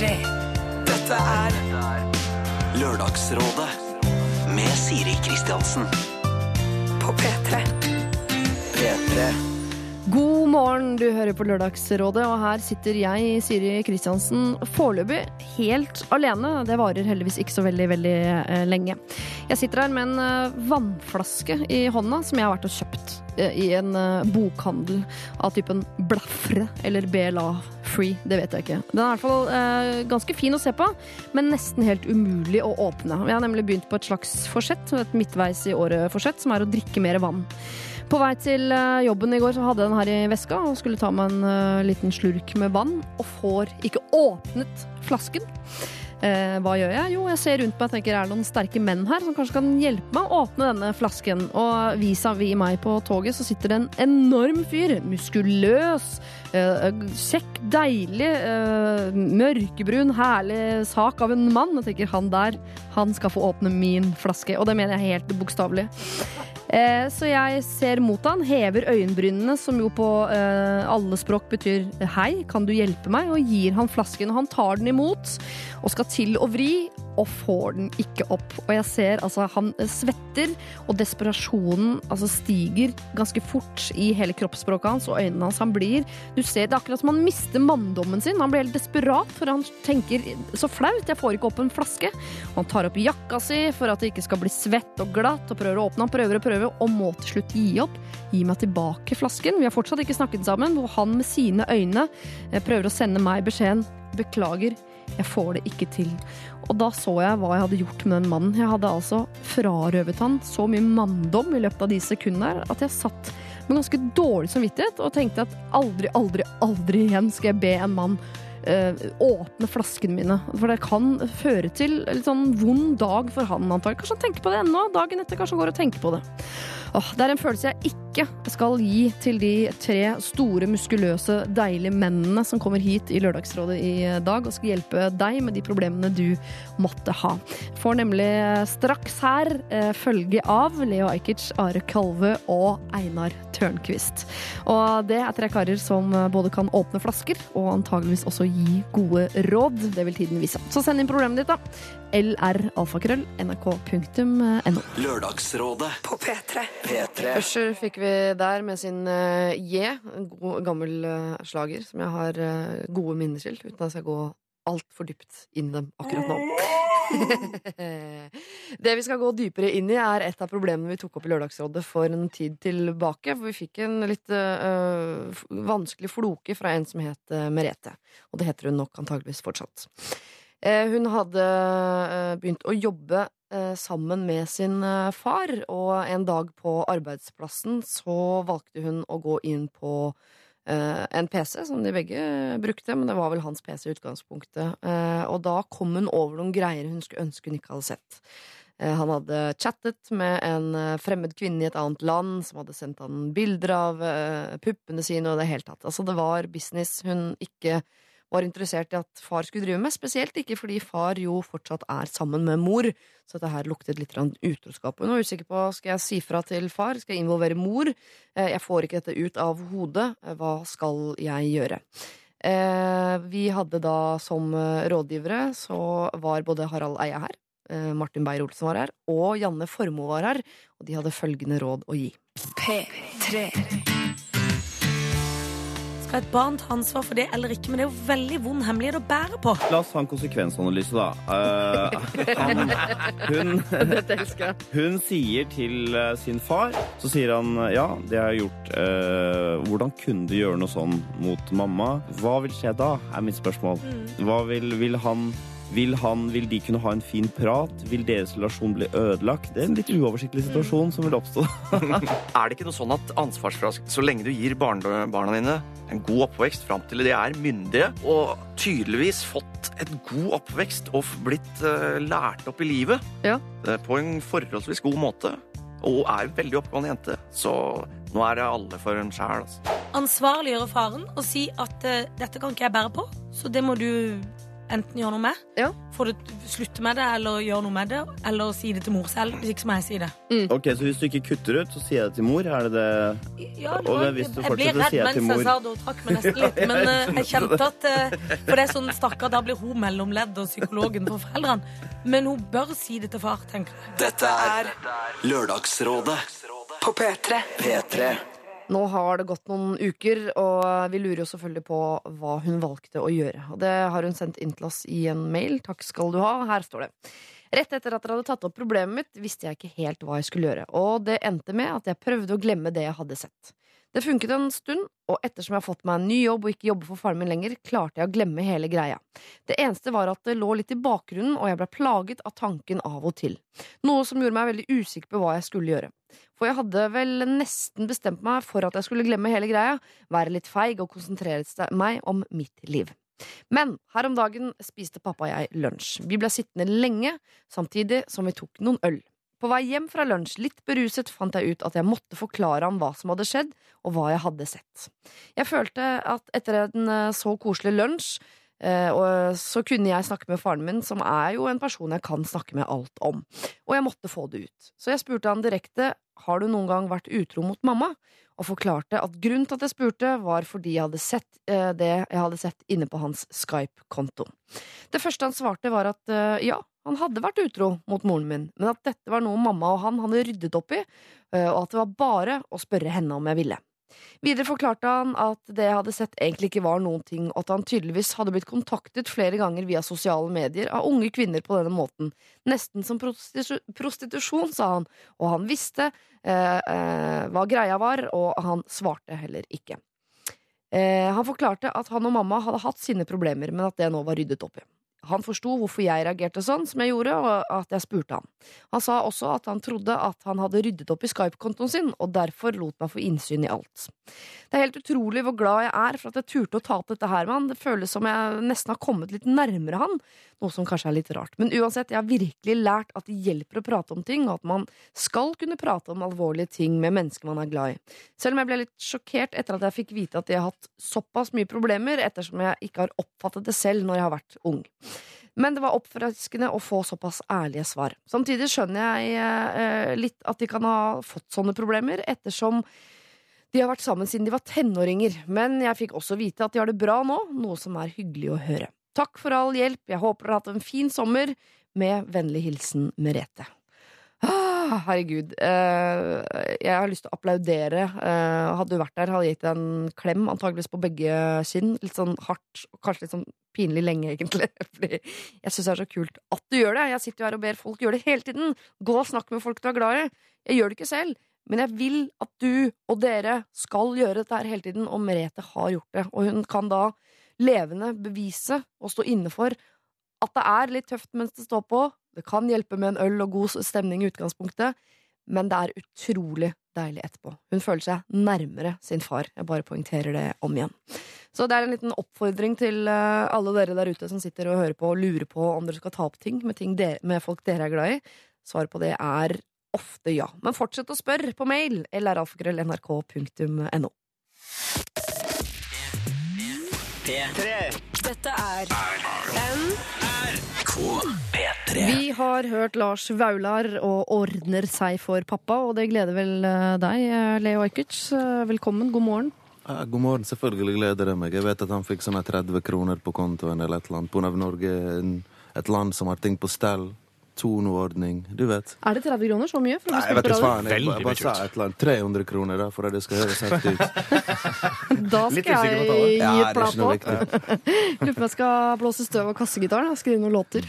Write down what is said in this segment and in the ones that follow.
P3. Dette er Lørdagsrådet med Siri Kristiansen. på P3. P3. God morgen, du hører på Lørdagsrådet, og her sitter jeg, Siri Kristiansen, foreløpig helt alene. Det varer heldigvis ikke så veldig, veldig eh, lenge. Jeg sitter her med en eh, vannflaske i hånda som jeg har vært og kjøpt eh, i en eh, bokhandel av typen Blafre eller BLA Free. Det vet jeg ikke. Den er i hvert fall eh, ganske fin å se på, men nesten helt umulig å åpne. Jeg har nemlig begynt på et slags forsett, et midtveis i året-forsett, som er å drikke mer vann. På vei til eh, jobben i går så hadde jeg den her i veska og skulle ta meg en uh, liten slurk med vann, og får ikke åpnet flasken. Eh, hva gjør jeg? Jo, jeg ser rundt meg og tenker er det noen sterke menn her som kanskje kan hjelpe meg å åpne denne flasken. Og vis-à-vis meg på toget så sitter det en enorm fyr. Muskuløs, kjekk, deilig, eh, mørkebrun, herlig sak av en mann. Jeg tenker han der, han skal få åpne min flaske. Og det mener jeg helt bokstavelig. Eh, så jeg ser mot han, hever øyenbrynene, som jo på eh, alle språk betyr hei, kan du hjelpe meg? Og gir han flasken. Og han tar den imot og skal til å vri, og får den ikke opp. Og jeg ser altså han svetter, og desperasjonen altså stiger ganske fort i hele kroppsspråket hans og øynene hans. Han blir Du ser det er akkurat som han mister manndommen sin. Han blir helt desperat, for han tenker så flaut, jeg får ikke opp en flaske. Og han tar opp jakka si for at det ikke skal bli svett og glatt, og prøver å åpne. Han prøver og prøver, og må til slutt gi opp. Gi meg tilbake flasken. Vi har fortsatt ikke snakket sammen, hvor han med sine øyne eh, prøver å sende meg beskjeden Beklager, jeg får det ikke til. Og da så jeg hva jeg hadde gjort med den mannen. Jeg hadde altså frarøvet han så mye manndom i løpet av de sekundene her at jeg satt med ganske dårlig samvittighet og tenkte at aldri, aldri, aldri igjen skal jeg be en mann eh, åpne flaskene mine. For det kan føre til litt sånn vond dag for han antagelig. Kanskje han tenker på det ennå. Dagen etter kanskje han går og tenker på det. Åh, det er en følelse jeg ikke skal gi til de tre store, muskuløse, deilige mennene som kommer hit i Lørdagsrådet i dag og skal hjelpe deg med de problemene du måtte ha. Får nemlig straks her eh, følge av Leo Ajkic, Are Kalve og Einar Tørnquist. Og det er tre karer som både kan åpne flasker og antageligvis også gi gode råd. Det vil tiden vise. Så send inn problemet ditt, da. LR-alfakrøll nrk.no. Lørdagsrådet. På P3. P3. Usher fikk vi der med sin uh, J, en god, gammel uh, slager som jeg har uh, gode minner til, uten at jeg skal gå altfor dypt inn i dem akkurat nå. det vi skal gå dypere inn i, er et av problemene vi tok opp i Lørdagsrådet for en tid tilbake. For vi fikk en litt øh, vanskelig floke fra en som het Merete. Og det heter hun nok antageligvis fortsatt. Eh, hun hadde eh, begynt å jobbe eh, sammen med sin far, og en dag på arbeidsplassen så valgte hun å gå inn på en PC som de begge brukte, men det var vel hans PC i utgangspunktet. Og da kom hun over noen greier hun skulle ønske hun ikke hadde sett. Han hadde chattet med en fremmed kvinne i et annet land som hadde sendt han bilder av puppene sine og det hele tatt. Altså, det var business hun ikke var interessert i at far skulle drive med. Spesielt ikke fordi far jo fortsatt er sammen med mor. Så dette her luktet litt utroskap. Hun var usikker på skal jeg si fra til far, skal jeg involvere mor. Eh, Jeg får ikke dette ut av hodet. Eh, Hva skal jeg gjøre? Eh, Vi hadde da som rådgivere så var både Harald Eia her, Martin Beyer-Olsen var her, og Janne Formoe var her. Og de hadde følgende råd å gi. P3. Skal et barn ta ansvar for det eller ikke? Men det er jo veldig vond hemmelighet å bære på. La oss ha en konsekvensanalyse, da. Uh, han, hun, hun sier til eh, sin far Så sier han ja, det har jeg gjort. Uh, hvordan kunne du gjøre noe sånn mot mamma? Hva vil skje da, er mitt spørsmål. Hva vil, vil han vil, han, vil de kunne ha en fin prat? Vil deres relasjon bli ødelagt? Det er en litt uoversiktlig situasjon som vil oppstå. Er det ikke noe sånn at ansvarsfrask Så lenge du gir barna, barna dine en god oppvekst fram til de er myndige, og tydeligvis fått et god oppvekst og blitt uh, lært opp i livet Ja. eh, på en forholdsvis god måte, og er veldig oppegående jente, så nå er det alle for en sjæl. Altså. Ansvarliggjøre faren og si at uh, dette kan ikke jeg bære på, så det må du enten gjøre noe med. Ja. Få det, slutte med det, eller gjøre noe med det. Eller si det til mor selv. Hvis ikke så må jeg si det. Ok, Så hvis du ikke kutter ut, så sier jeg det til mor? Er det det Ja, det Og var- hvis du jeg ble fortsetter, redd sier jeg til mens mor. jeg sa det, og trakk meg nesten litt. Men uh, jeg kjente at uh, For det er sånn, stakkar, da blir hun mellomledd og psykologen for foreldrene. Men hun bør si det til far, tenker jeg. Dette er Lørdagsrådet På P3. P3. Nå har det gått noen uker, og vi lurer jo selvfølgelig på hva hun valgte å gjøre. Og det har hun sendt inn til oss i en mail. Takk skal du ha. Her står det. Rett etter at dere hadde tatt opp problemet mitt, visste jeg ikke helt hva jeg skulle gjøre. Og det endte med at jeg prøvde å glemme det jeg hadde sett. Det funket en stund, og ettersom jeg har fått meg en ny jobb og ikke jobber for faren min lenger, klarte jeg å glemme hele greia. Det eneste var at det lå litt i bakgrunnen, og jeg ble plaget av tanken av og til. Noe som gjorde meg veldig usikker på hva jeg skulle gjøre. For jeg hadde vel nesten bestemt meg for at jeg skulle glemme hele greia, være litt feig og konsentrere meg om mitt liv. Men her om dagen spiste pappa og jeg lunsj. Vi ble sittende lenge, samtidig som vi tok noen øl. På vei hjem fra lunsj, litt beruset, fant jeg ut at jeg måtte forklare ham hva som hadde skjedd, og hva jeg hadde sett. Jeg følte at etter en eh, så koselig lunsj, og så kunne jeg snakke med faren min, som er jo en person jeg kan snakke med alt om. Og jeg måtte få det ut. Så jeg spurte han direkte har du noen gang vært utro mot mamma, og forklarte at grunnen til at jeg spurte, var fordi jeg hadde sett eh, det jeg hadde sett inne på hans Skype-konto. Det første han svarte, var at eh, ja, han hadde vært utro mot moren min, men at dette var noe mamma og han hadde ryddet opp i, eh, og at det var bare å spørre henne om jeg ville. Videre forklarte han at det jeg hadde sett egentlig ikke var noen ting, og at han tydeligvis hadde blitt kontaktet flere ganger via sosiale medier av unge kvinner på denne måten. Nesten som prostitu prostitusjon, sa han, og han visste eh, eh, hva greia var, og han svarte heller ikke. Eh, han forklarte at han og mamma hadde hatt sine problemer, men at det nå var ryddet opp i. Han forsto hvorfor jeg reagerte sånn som jeg gjorde, og at jeg spurte han. Han sa også at han trodde at han hadde ryddet opp i Skype-kontoen sin, og derfor lot meg få innsyn i alt. Det er helt utrolig hvor glad jeg er for at jeg turte å ta opp dette her med han. Det føles som jeg nesten har kommet litt nærmere han, noe som kanskje er litt rart. Men uansett, jeg har virkelig lært at det hjelper å prate om ting, og at man skal kunne prate om alvorlige ting med mennesker man er glad i. Selv om jeg ble litt sjokkert etter at jeg fikk vite at de har hatt såpass mye problemer, ettersom jeg ikke har oppfattet det selv når jeg har vært ung. Men det var oppfriskende å få såpass ærlige svar. Samtidig skjønner jeg eh, litt at de kan ha fått sånne problemer, ettersom de har vært sammen siden de var tenåringer. Men jeg fikk også vite at de har det bra nå, noe som er hyggelig å høre. Takk for all hjelp, jeg håper dere har hatt en fin sommer. Med vennlig hilsen Merete. Ah, herregud. Eh, jeg har lyst til å applaudere. Eh, hadde du vært der, hadde jeg gitt deg en klem, antageligvis på begge kinn. Litt sånn hardt, og kanskje litt sånn pinlig lenge, egentlig. Fordi jeg syns det er så kult at du gjør det. Jeg sitter jo her og ber folk gjøre det hele tiden. Gå og snakk med folk du er glad i. Jeg gjør det ikke selv. Men jeg vil at du og dere skal gjøre dette her hele tiden, og Merete har gjort det. Og hun kan da levende bevise og stå inne for at det er litt tøft mens det står på. Det kan hjelpe med en øl og god stemning i utgangspunktet, men det er utrolig deilig etterpå. Hun føler seg nærmere sin far. Jeg bare poengterer det om igjen. Så det er en liten oppfordring til eh, alle dere der ute som sitter og hører på og lurer på om dere skal ta opp ting med, ting dere, med folk dere er glad i. Svaret på det er ofte ja. Men fortsett å spørre på mail lralfakrøll.nrk.no. Dette er P3. Vi har hørt Lars Vaular og ordner seg for pappa, og det gleder vel eh, deg, eh, Leo Ajkic. Eh, Velkommen, god morgen. Ja, god morgen, selvfølgelig gleder jeg meg. Jeg vet at han fikk sånne 30 kroner på kontoen eller et eller annet. På Norge, et land som har ting på stell. Tonoordning, du vet. Er det 30 kroner? Så mye? For Nei, jeg vet ikke radio? faen. Jeg, bare- sa et eller annet. 300 kroner, da, for at det skal høres heftig ut. Da skal jeg gi et ikke på. Lurer på om jeg skal blåse støv av kassegitaren og skrive noen låter.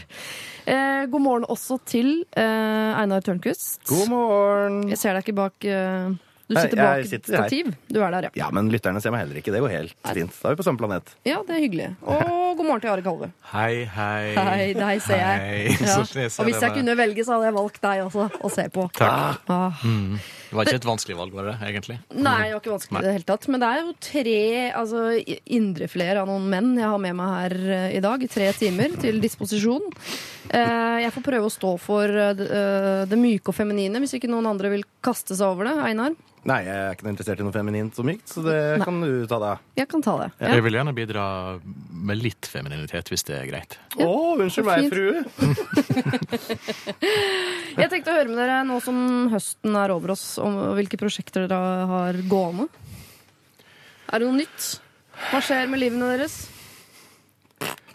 Eh, god morgen også til eh, Einar Tørnquist. God morgen! Jeg ser deg ikke bak eh, Du Nei, sitter jeg bak et sitter her. stativ. Du er der, ja. Ja, men lytterne ser meg heller ikke. Det går helt fint. Da er vi på samme planet. Ja, det er hyggelig. Og god morgen til Are Kalve. Hei, hei. Hei, deg ser jeg. Ja. Og hvis jeg kunne velge, så hadde jeg valgt deg også å se på. Takk. Ah. Det var ikke et vanskelig valg, var det, egentlig? Nei, det var ikke vanskelig i det hele tatt. Men det er jo tre altså, indrefileter av noen menn jeg har med meg her eh, i dag. i Tre timer til disposisjon. Eh, jeg får prøve å stå for det, eh, det myke og feminine, hvis ikke noen andre vil kaste seg over det. Einar, Nei, jeg er ikke noe interessert i noe feminint som mykt, så det Nei. kan du ta deg av. jeg kan ta det. Ja. Jeg vil gjerne bidra med litt femininitet, hvis det er greit. Å, unnskyld meg, frue. Jeg tenkte å høre med dere nå som høsten er over oss, om hvilke prosjekter dere har gående. Er det noe nytt? Hva skjer med livene deres?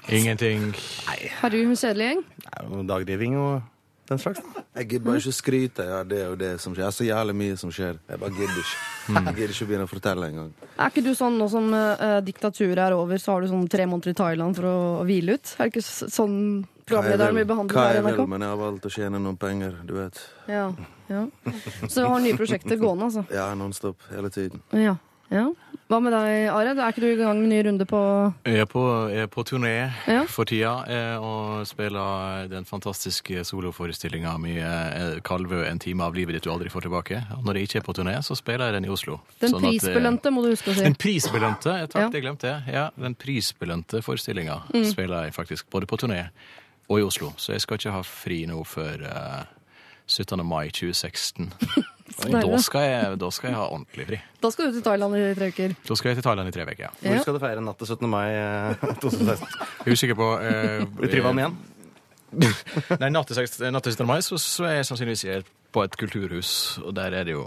Ingenting. Nei. Herregud, en kjedelig gjeng. Det er jo dagdriving og den slags. Jeg gidder bare ikke skryte. Ja, det og det som skjer. Det er så jævlig mye som skjer. Jeg bare gidder ikke. Jeg gidder ikke å begynne å fortelle engang. Er ikke du sånn nå som uh, diktaturet er over, så har du sånn tre måneder i Thailand for å hvile ut? Er det ikke sånn programlederen blir behandlet hva her i jeg vil, men jeg har valgt å tjene noen penger, du vet. Ja, ja. Så du har nye prosjekter gående, altså? Ja, nonstop hele tiden. Ja. Ja. Hva med deg, Are? Er ikke du i gang med ny runde på Jeg er på, jeg er på turné Ja. for tida eh, og spiller den fantastiske soloforestillinga mi eh, 'Kalvø en time av livet ditt du aldri får tilbake'. Og når jeg ikke er på turné, så spiller jeg den i Oslo. Den Sånn eh, prisbelønte, må du huske å si. Den prisbelønte, eh, takk, Ja. det glemte jeg. Ja, den prisbelønte forestillinga Mm. spiller jeg faktisk både på turné og i Oslo. Så jeg skal ikke ha fri nå før eh, 17. mai 2016. Da skal, jeg, da skal jeg ha ordentlig fri. Da skal du til Thailand i tre uker. Da skal jeg til Thailand i tre uker. Ja. Hvor skal du feire natt til 17. mai eh, 2016? Jeg er usikker på eh, Blir Tryvann igjen? Nei, natt til seks- natt til 17. mai så, så er jeg sannsynligvis på et kulturhus, og der er det jo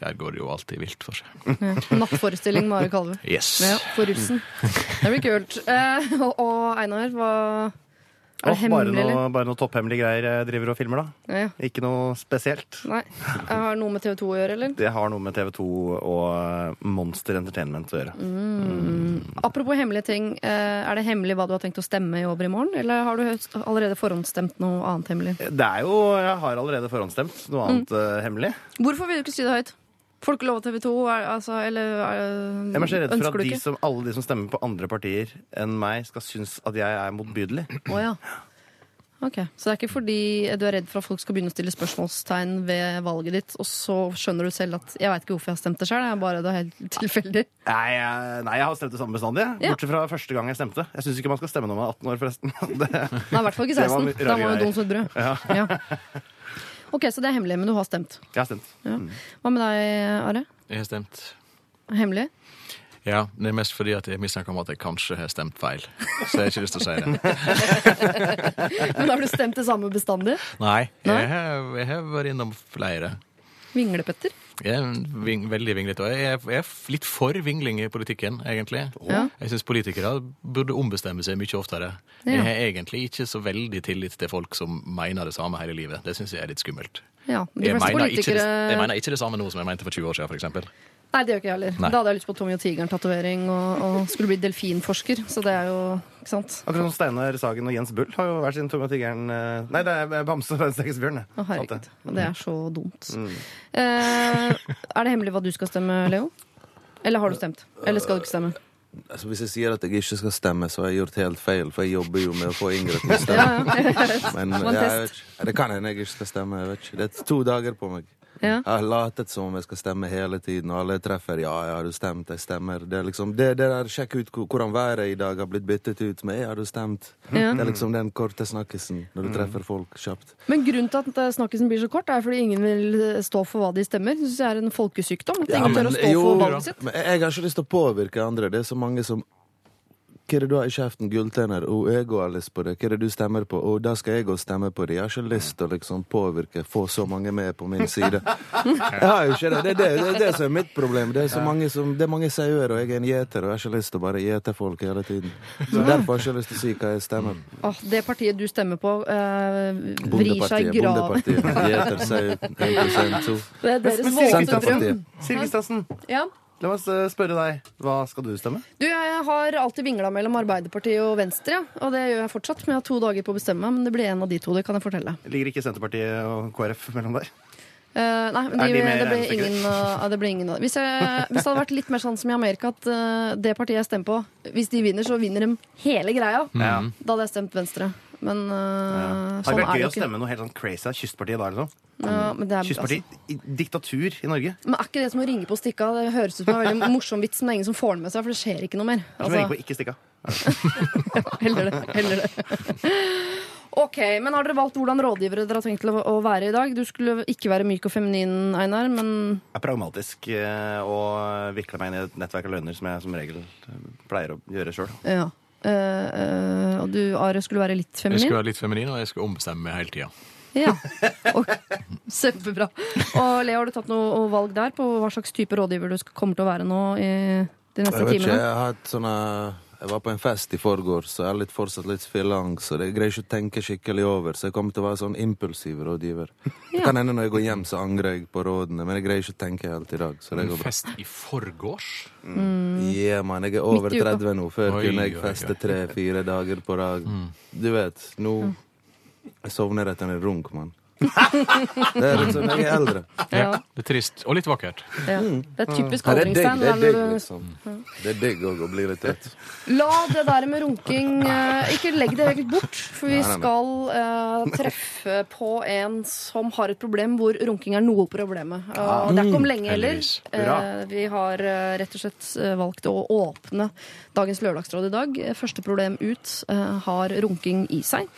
Der går det jo alltid vilt for seg. Ja. Nattforestilling med Are Kalve. Yes. Ja, for russen. Det blir kult. Eh, og, og Einar, hva Er det Åh, bare, hemmelig, noe, bare noe topphemmelige greier jeg driver og filmer, da. Ja, ja. Ikke noe spesielt. Nei. Jeg har noe med TV 2 å gjøre, eller? Det har noe med TV 2 og eh, Monster Entertainment å gjøre. Apropos hemmelige ting. eh, Er det hemmelig hva du har tenkt å stemme i over i morgen? Eller har du allerede forhåndsstemt noe annet hemmelig? Det er jo Jeg har allerede forhåndsstemt noe annet Mm. eh, hemmelig. Hvorfor vil du ikke si det høyt? Får du ikke lov av TV 2? Er, altså, eller er, Jeg er så redd for at de som, alle de som stemmer på andre partier enn meg, skal synes at jeg er motbydelig. Oh, ja. Ok, Så det er ikke fordi du er redd for at folk skal begynne å stille spørsmålstegn ved valget ditt, og så skjønner du selv at 'jeg veit ikke hvorfor jeg har stemt det sjøl', det er bare det er helt tilfeldig. Nei, nei, jeg har stemt det samme bestandig. Ja. Bortsett fra første gang jeg stemte. Jeg syns ikke man skal stemme når man er 18 år, forresten. Det, Nei, i hvert fall ikke 16. Da må greier. dum som et brød. ja, Ja. Ok, så det er hemmelig, men du har stemt. jeg har stemt. Hva med deg, Are? Jeg har stemt. Hemmelig? Ja, det er mest fordi at jeg mistenker om at jeg kanskje har stemt feil. Så jeg har ikke lyst til å si det. Men har du stemt det samme bestandig? Nei, Nei? har, jeg har vært innom flere. Vinglepetter? Jeg er ving, veldig vinglete. Og jeg er, jeg er litt for vingling i politikken, egentlig. Ja. Jeg syns politikere burde ombestemme seg mye oftere. Ja. Jeg har egentlig ikke så veldig tillit til folk som mener det samme hele livet. Det syns jeg er litt skummelt. Ja, de Jeg mener, ikke, det- jeg mener ikke det samme nå som jeg mente for 20 år siden, for eksempel. Nei, det gjør ikke jeg heller. Nei. Da hadde jeg lyst på Tommy og Tigeren-tatovering og, og skulle bli delfinforsker. Så det er jo Ikke sant? Akkurat som Steinar Sagen og Jens Bull har jo hver sin Tommy og Tigeren eh, Nei, det er Bamse og Stekkes Bjørn. det. Å, herregud. det. Er så dumt. Mm. Eh, er det hemmelig hva du skal stemme, Leo? Eller har du stemt? Eller skal du ikke stemme? Altså, hvis jeg sier at jeg ikke skal stemme, så har jeg gjort helt feil, for jeg jobber jo med å få Ingrid til å stemme. ja. Men jeg vet ikke. det kan hende jeg ikke skal stemme. Jeg vet ikke. Det er to dager på meg. Ja. Jeg har latet som om jeg skal stemme hele tiden, og alle treffer ja, ja, har du stemt, jeg stemmer. Det er liksom, det, det der, Sjekk ut hvordan været i dag har blitt byttet ut med ja, har du stemt. Ja. Det er liksom den korte snakkisen når du treffer folk kjapt. Men grunnen til at eh, snakkisen blir så kort, er fordi ingen vil eh, stå for hva de stemmer. Det synes jeg er en folkesykdom. At Ja, ingen tør å stå jo, for valget sitt. Men jeg har ikke lyst til å påvirke andre. Det er så mange som Hva er det du har i kjeften? Gulltenner? Og jeg har lyst på det. Hva er det du stemmer på? Og da skal jeg òg stemme på det. Jeg har ikke lyst til å liksom påvirke, få så mange med på min side. Jeg har jo ikke det. Det er det, det, er det som er mitt problem. Det er så mange som, det er mange sauer, og jeg er en gjeter, og jeg har ikke lyst til å bare gjete folk hele tiden. Så Derfor har jeg ikke lyst til å si hva jeg stemmer på. Åh, det partiet du stemmer på, uh, vrir seg i graven. Bondepartiet. Gjeter, sau, 1 2. Det er deres våte drøm. Siv Kristiansen, Ja. La eh, spørre deg. Hva skal du stemme? Du, jeg har alltid vingla mellom Arbeiderpartiet og Venstre, ja. og det gjør jeg fortsatt. Men jeg har to dager på å bestemme meg, men det blir en av de to. Det kan jeg fortelle. Ligger ikke Senterpartiet og KrF mellom der? Eh, nei, Er de, de det, ble ingen, uh, det ble ingen av det. Hvis, hvis det hadde vært litt mer sånn som i Amerika, at uh, det partiet jeg stemmer på, hvis de vinner, så vinner de hele greia, mm. da hadde jeg stemt Venstre. Men uh, ja. sånn det ikke. er det gøy å stemme noe helt sånn crazy av Kystpartiet da, liksom? Ja, men, det er, Kystpartiet, i- diktatur i Norge. altså, men er ikke det som å ringe på stikka? Det høres ut som en veldig morsom vits, men det er ingen som får den med seg, for det skjer ikke noe mer. Er som å ringe Altså, på ikke stikke av. heller det. Heller det. Ok, men Har dere valgt hvordan rådgivere dere har tenkt til å, å være i dag? Du skulle ikke være myk og feminin, Einar, men Jeg er pragmatisk eh, og vikler meg inn i et nettverk av løgner som jeg som regel eh, pleier å gjøre sjøl. ja. Eh, eh, og du, Are, skulle være litt Jeg feminin? skulle være litt feminin, og jeg skulle ombestemme meg hele tida. Ja. Og, kjempebra. Og Leo, har du tatt noe valg der på hva slags type rådgiver du skal- kommer til å være nå i de neste Jeg vet ikke, timene? jeg har et sånne Jeg var på en fest i forgårs, så jeg er litt, fortsatt litt fylleangst. Så jeg greier ikke å tenke skikkelig over, så jeg kommer til å være sånn impulsiv rådgiver. Det kan hende når jeg går hjem, så angrer jeg på rådene, men jeg greier ikke å tenke helt i dag. Så det En går bra. fest i forgårs? Ja, man, jeg er over Midt i uka. 30 nå. Før Oi, kunne jeg feste tre-fire dager på rad. Du vet, nå Jeg sovner etter en runk, mann. Det er liksom, jeg er eldre. Ja, Det er trist. Og litt vakkert. ja. Det er typisk Ja, det er digg, liksom. Det er digg òg å bli litt tett. La det der med runking eh, Ikke legg det helt bort, for vi skal uh, treffe på en som har et problem hvor runking er noe problemet. Og det er ikke om lenge heller. Eh, vi har rett og slett valgt å åpne dagens Lørdagsråd i dag. Første problem ut har runking i seg.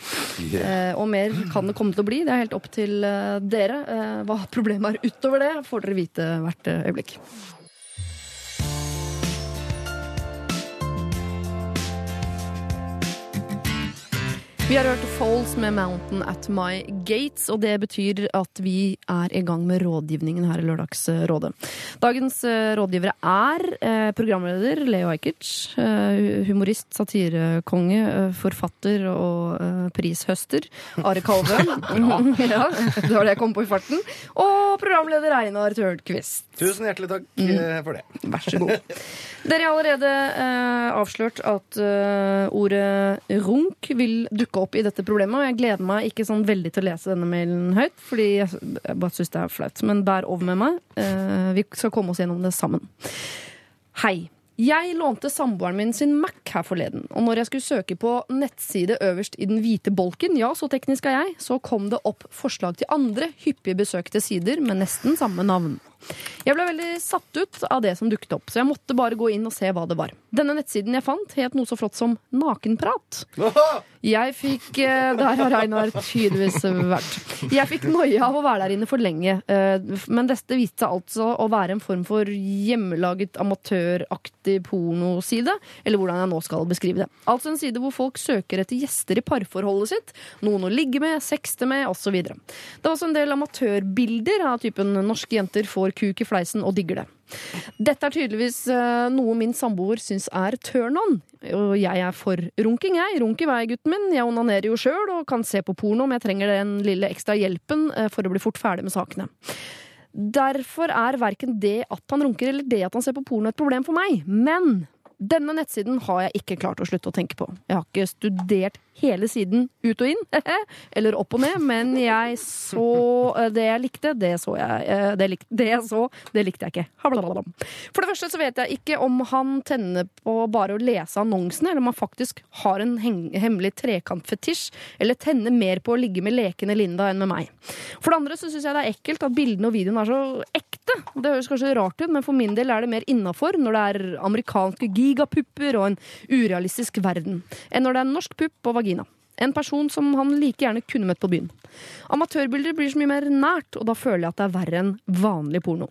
Og mer kan det komme til å bli. Det er helt opp til eh, dere. Eh, hva problemet er utover det, får dere vite hvert eh, øyeblikk. Vi har hørt Falls med Mountain at My Gates, og det betyr at vi er i gang med rådgivningen her i Lørdagsrådet. Dagens eh, rådgivere er eh, programleder Leo Ajkic, eh, humorist, satirekonge, forfatter og prishøster Are Kalve. ja, det var det jeg kom på i farten. Og programleder Einar Tørnquist. Tusen hjertelig takk mm. for det. Vær så god. Dere har allerede avslørt at ordet runk vil dukke opp i dette problemet. Og jeg gleder meg ikke sånn veldig til å lese denne mailen høyt, fordi jeg bare syns det er flaut. Men bær over med meg. Eh, vi skal komme oss gjennom det sammen. Hei. Jeg lånte samboeren min sin Mac her forleden, og når jeg skulle søke på nettside øverst i den hvite bolken, ja, så teknisk er jeg, så kom det opp forslag til andre hyppig besøkte sider med nesten samme navn. Jeg ble veldig satt ut av det som dukket opp, så jeg måtte bare gå inn og se hva det var. Denne nettsiden jeg fant, het noe så flott som Nakenprat. Jeg fikk eh, Der har Einar tydeligvis vært. Jeg fikk noia av å være der inne for lenge, eh, men dette viste seg altså å være en form for hjemmelaget amatøraktig pornoside, eller hvordan jeg nå skal beskrive det. Altså en side hvor folk søker etter gjester i parforholdet sitt, noen å ligge med, sexte med, osv. Det var også en del amatørbilder av typen 'norske jenter får kuk i fleisen og digger det'. Dette er tydeligvis eh, noe min samboer syns er turn on. Og jeg er for runking, jeg. Runk i vei, gutten min. Jeg onanerer jo sjøl og kan se på porno om jeg trenger den lille ekstra hjelpen eh, for å bli fort ferdig med sakene. Derfor er verken det at han runker eller det at han ser på porno et problem for meg. Men denne nettsiden har jeg ikke klart å slutte å tenke på. Jeg har ikke studert hele siden ut og inn, eller opp og ned, men jeg så eh, det jeg likte, det så jeg. eh, Det, lik, det jeg så, det likte jeg ikke. For det første så vet jeg ikke om han tenner på bare å lese annonsene, eller om han faktisk har en hemmelig trekantfetisj, eller tenner mer på å ligge med lekende Linda enn med meg. For det andre så syns jeg det er ekkelt at bildene og videoen er så ekte. Det høres kanskje rart ut, men for min del er det mer innafor når det er amerikanske gigapupper og en urealistisk verden, enn når det er norsk pupp og vagina. En person som han like gjerne kunne møtt på byen. Amatørbilder blir så mye mer nært, og da føler jeg at det er verre enn vanlig porno.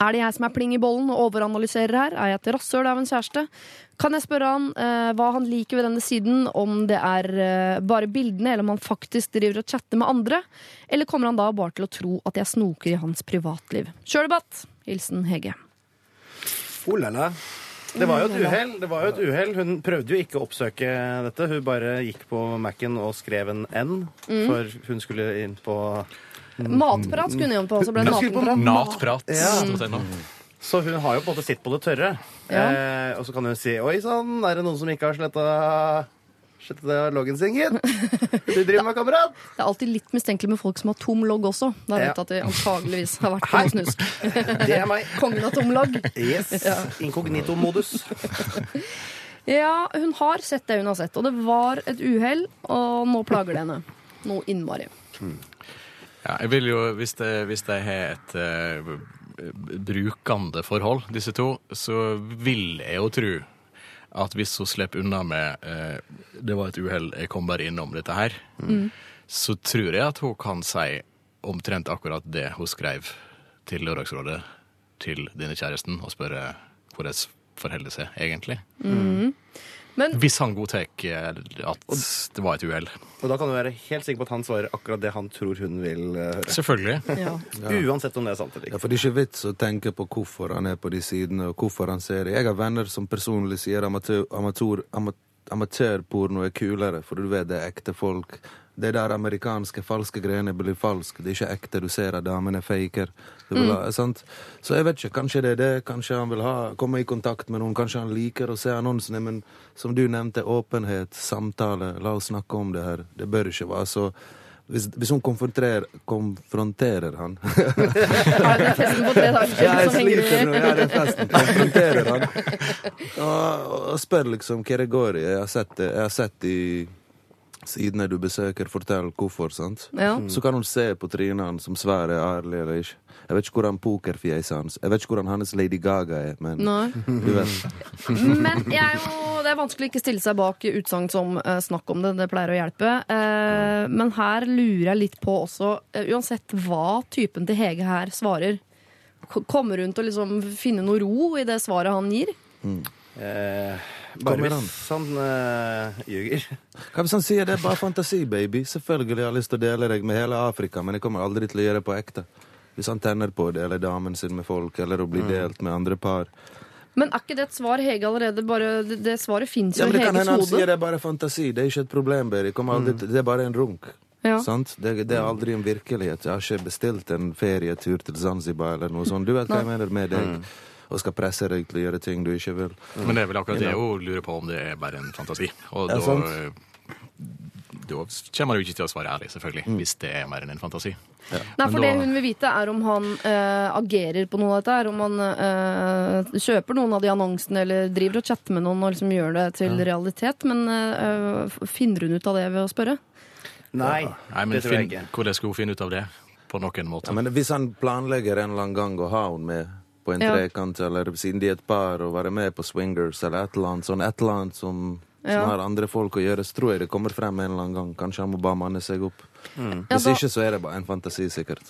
Er det jeg som er pling i bollen og overanalyserer her? Er jeg et rasshøl av en kjæreste? Kan jeg spørre han eh, hva han liker ved denne siden, om det er eh, bare bildene, eller om han faktisk driver og chatter med andre? Eller kommer han da bare til å tro at jeg snoker i hans privatliv? Kjør debatt! Hilsen Hege. Oh. Det var jo et uhell. Det var jo et uhell. Hun prøvde jo ikke å oppsøke dette. Hun bare gikk på Mac-en og skrev en N, for hun skulle inn på Matprat skulle hun inn på, så ble det skulle på Så hun har jo på en måte sitt på det tørre. Ja. Eh, og så kan hun si Oi sann, er det noen som ikke har sletta Sletta loggen sin, gitt? Du driver med, kamerat? Det er alltid litt mistenkelig med folk som har tom logg også. Da vet Ja. jeg at de antageligvis har vært på noe snusk. Det er meg. Kongen av tom logg. Yes. Inkognito-modus. Ja, hun har sett det hun har sett, og det var et uhell, og nå plager det henne. Noe innmari. Ja, jeg vil jo, hvis de, hvis de har et uh, brukende forhold, disse to, så vil jeg jo tro at hvis hun slipper unna med eh, 'det var et uhell, jeg kom bare innom dette her', så tror jeg at hun kan si omtrent akkurat det hun skrev til Lørdagsrådet til denne kjæresten, og spørre hvordan forholder det seg egentlig. Men Hvis han godtar at det var et uhell. Og da kan du være helt sikker på at han svarer akkurat det han tror hun vil eh, høre. Selvfølgelig. ja. Uansett om det er sant eller Ja, for det er ikke vits å tenke på hvorfor han er på de sidene, og hvorfor han ser det. Jeg har venner som personlig sier amatør, amatør, ama- er kulere, for du vet det er ekte folk. Det der amerikanske falske greiene blir falsk. Det er ikke ekte. Du ser at damene faker. Vil ha? Så jeg vet ikke. Kanskje det er det. Kanskje han vil ha, komme i kontakt med noen. Kanskje han liker å se annonsene. Men som du nevnte, åpenhet, samtale. La oss snakke om det her. Det bør ikke være så hvis, hvis hun konfronterer, konfronterer han det festen på tre dager Ja, jeg sliter nå. i? Ja, det er festen. Konfronterer han. Og, og spør liksom hva det går i. Jeg har sett det. Jeg har sett de sidene du besøker. Fortell hvorfor, sant? Ja. Så kan hun se på trynet hans om svaret er ærlig eller ikke. Jeg vet ikke hvordan pokerfjeset hans Jeg vet ikke hvordan hans Lady Gaga er, men Nei. du vet. Men jeg er jo, det er vanskelig å ikke stille seg bak utsagn som uh, 'snakk om det'. Det pleier å hjelpe. Eh, men her lurer jeg litt på også, uh, uansett hva typen til Hege her svarer, kommer hun til å liksom finne noe ro i det svaret han gir? Eh, Kommer bare hvis han eh, ljuger. Hva hvis han sier det er bare fantasi, baby? Selvfølgelig har jeg lyst til å dele deg med hele Afrika, men jeg kommer aldri til å gjøre det på ekte. Hvis han tenner på å dele damen sin med folk, eller å bli delt med andre par. Men er ikke det et svar Hege allerede bare Det, det svaret fins Ja, jo Heges i Det kan hende han sier det er bare fantasi. Det er ikke et problem, aldri til- Det er bare en runk. Ja. Sant? Det, det er aldri en virkelighet. Jeg har ikke bestilt en ferietur til Zanzibar eller noe sånt. Du vet hva jeg mener med deg. Og skal presse deg til å gjøre ting du ikke vil. Men det er vel akkurat det hun lurer på om det er bare en fantasi. Og Ja, da, sant. da kommer man jo ikke til å svare ærlig, selvfølgelig, hvis det er mer enn en fantasi. Nei, for da- det hun vil vite, er om han eh, agerer på noe av dette. her Om han eh, kjøper noen av de annonsene eller driver og chatter med noen og liksom gjør det til realitet. Men eh, finner hun ut av det ved å spørre? Nei, Nei, men det tror jeg ikke. hvordan skal hun finne ut av det? På noen måte. Ja, men hvis han planlegger en eller annen gang å ha henne med på en Ja. trekant, eller siden de er et par, og være med på swingers, eller et eller annet sånn, et eller annet som, som Ja. har andre folk å gjøre, så tror jeg det kommer frem en eller annen gang. Kanskje han må bare manne seg opp. Mm. Hvis ikke, så er det bare en fantasi, sikkert.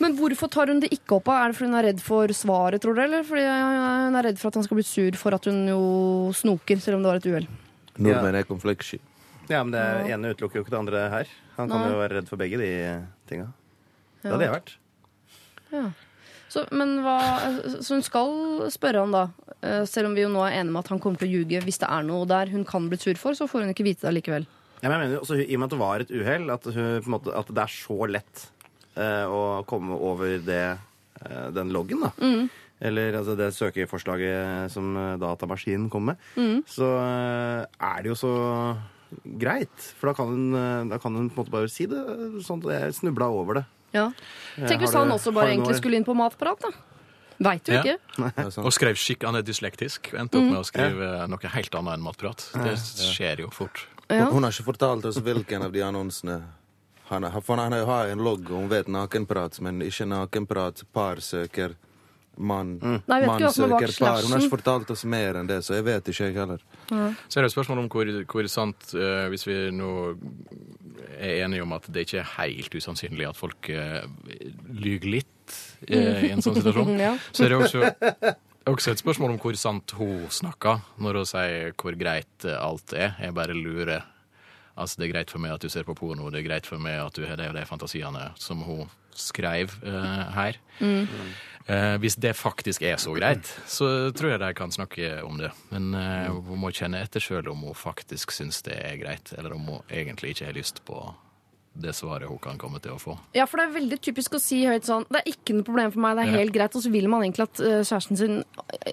Men hvorfor tar hun det ikke opp? Er det fordi hun er redd for svaret, tror dere? Eller fordi hun er redd for at han skal bli sur for at hun jo snoker, selv om det var et uhell? Nordmenn er konfliktsky. Ja, men det ene utelukker jo ikke det andre her. Han kan Nei. jo være redd for begge de tinga. Det hadde jeg vært. Så, men hva, så hun skal spørre han da, eh, selv om vi jo nå er enige med at han kommer til å ljuge hvis det er noe der hun kan bli sur for, så får hun ikke vite det likevel. Ja, men jeg mener også, I og med at det var et uhell, at, at det er så lett uh, å komme over det, uh, den loggen, da. Eller altså, det søkeforslaget som datamaskinen kom med. Så uh, er det jo så greit. For da kan hun, da kan hun på en måte bare si det sånn at jeg snubla over det. Ja. Tenk hvis han også bare egentlig skulle inn på matprat, da. Veit jo Ja. ikke. Og skrev skikk, Han er dyslektisk og endte opp med å skrive noe helt annet enn matprat. Det skjer jo fort. Ja. Hun, hun har ikke fortalt oss hvilken av de annonsene han har. For han har en logg, og hun vet nakenprat, men ikke nakenprat. Par søker mann. Nei, mann er søker par. Hun har ikke fortalt oss mer enn det, så jeg vet ikke, jeg heller. Så er det et spørsmål om hvor, hvor sant uh, Hvis vi nå er enige om at det ikke er helt usannsynlig at folk uh, lyver litt eh, i en sånn situasjon, Ja. så er det også, også et spørsmål om hvor sant hun snakker når hun sier hvor greit eh, alt er. Jeg bare lurer. Altså, det er greit for meg at du ser på porno, det er greit for meg at du har de og de fantasiene som hun skrev uh, her. Eh, hvis det faktisk er så greit, så tror jeg de kan snakke om det. Men eh, hun må kjenne etter sjøl om hun faktisk syns det er greit, eller om hun egentlig ikke har lyst på det svaret hun kan komme til å få. Ja, for det er veldig typisk å si høyt sånn Det er ikke noe problem for meg, det er Ja. helt greit. Og så vil man egentlig at eh, kjæresten sin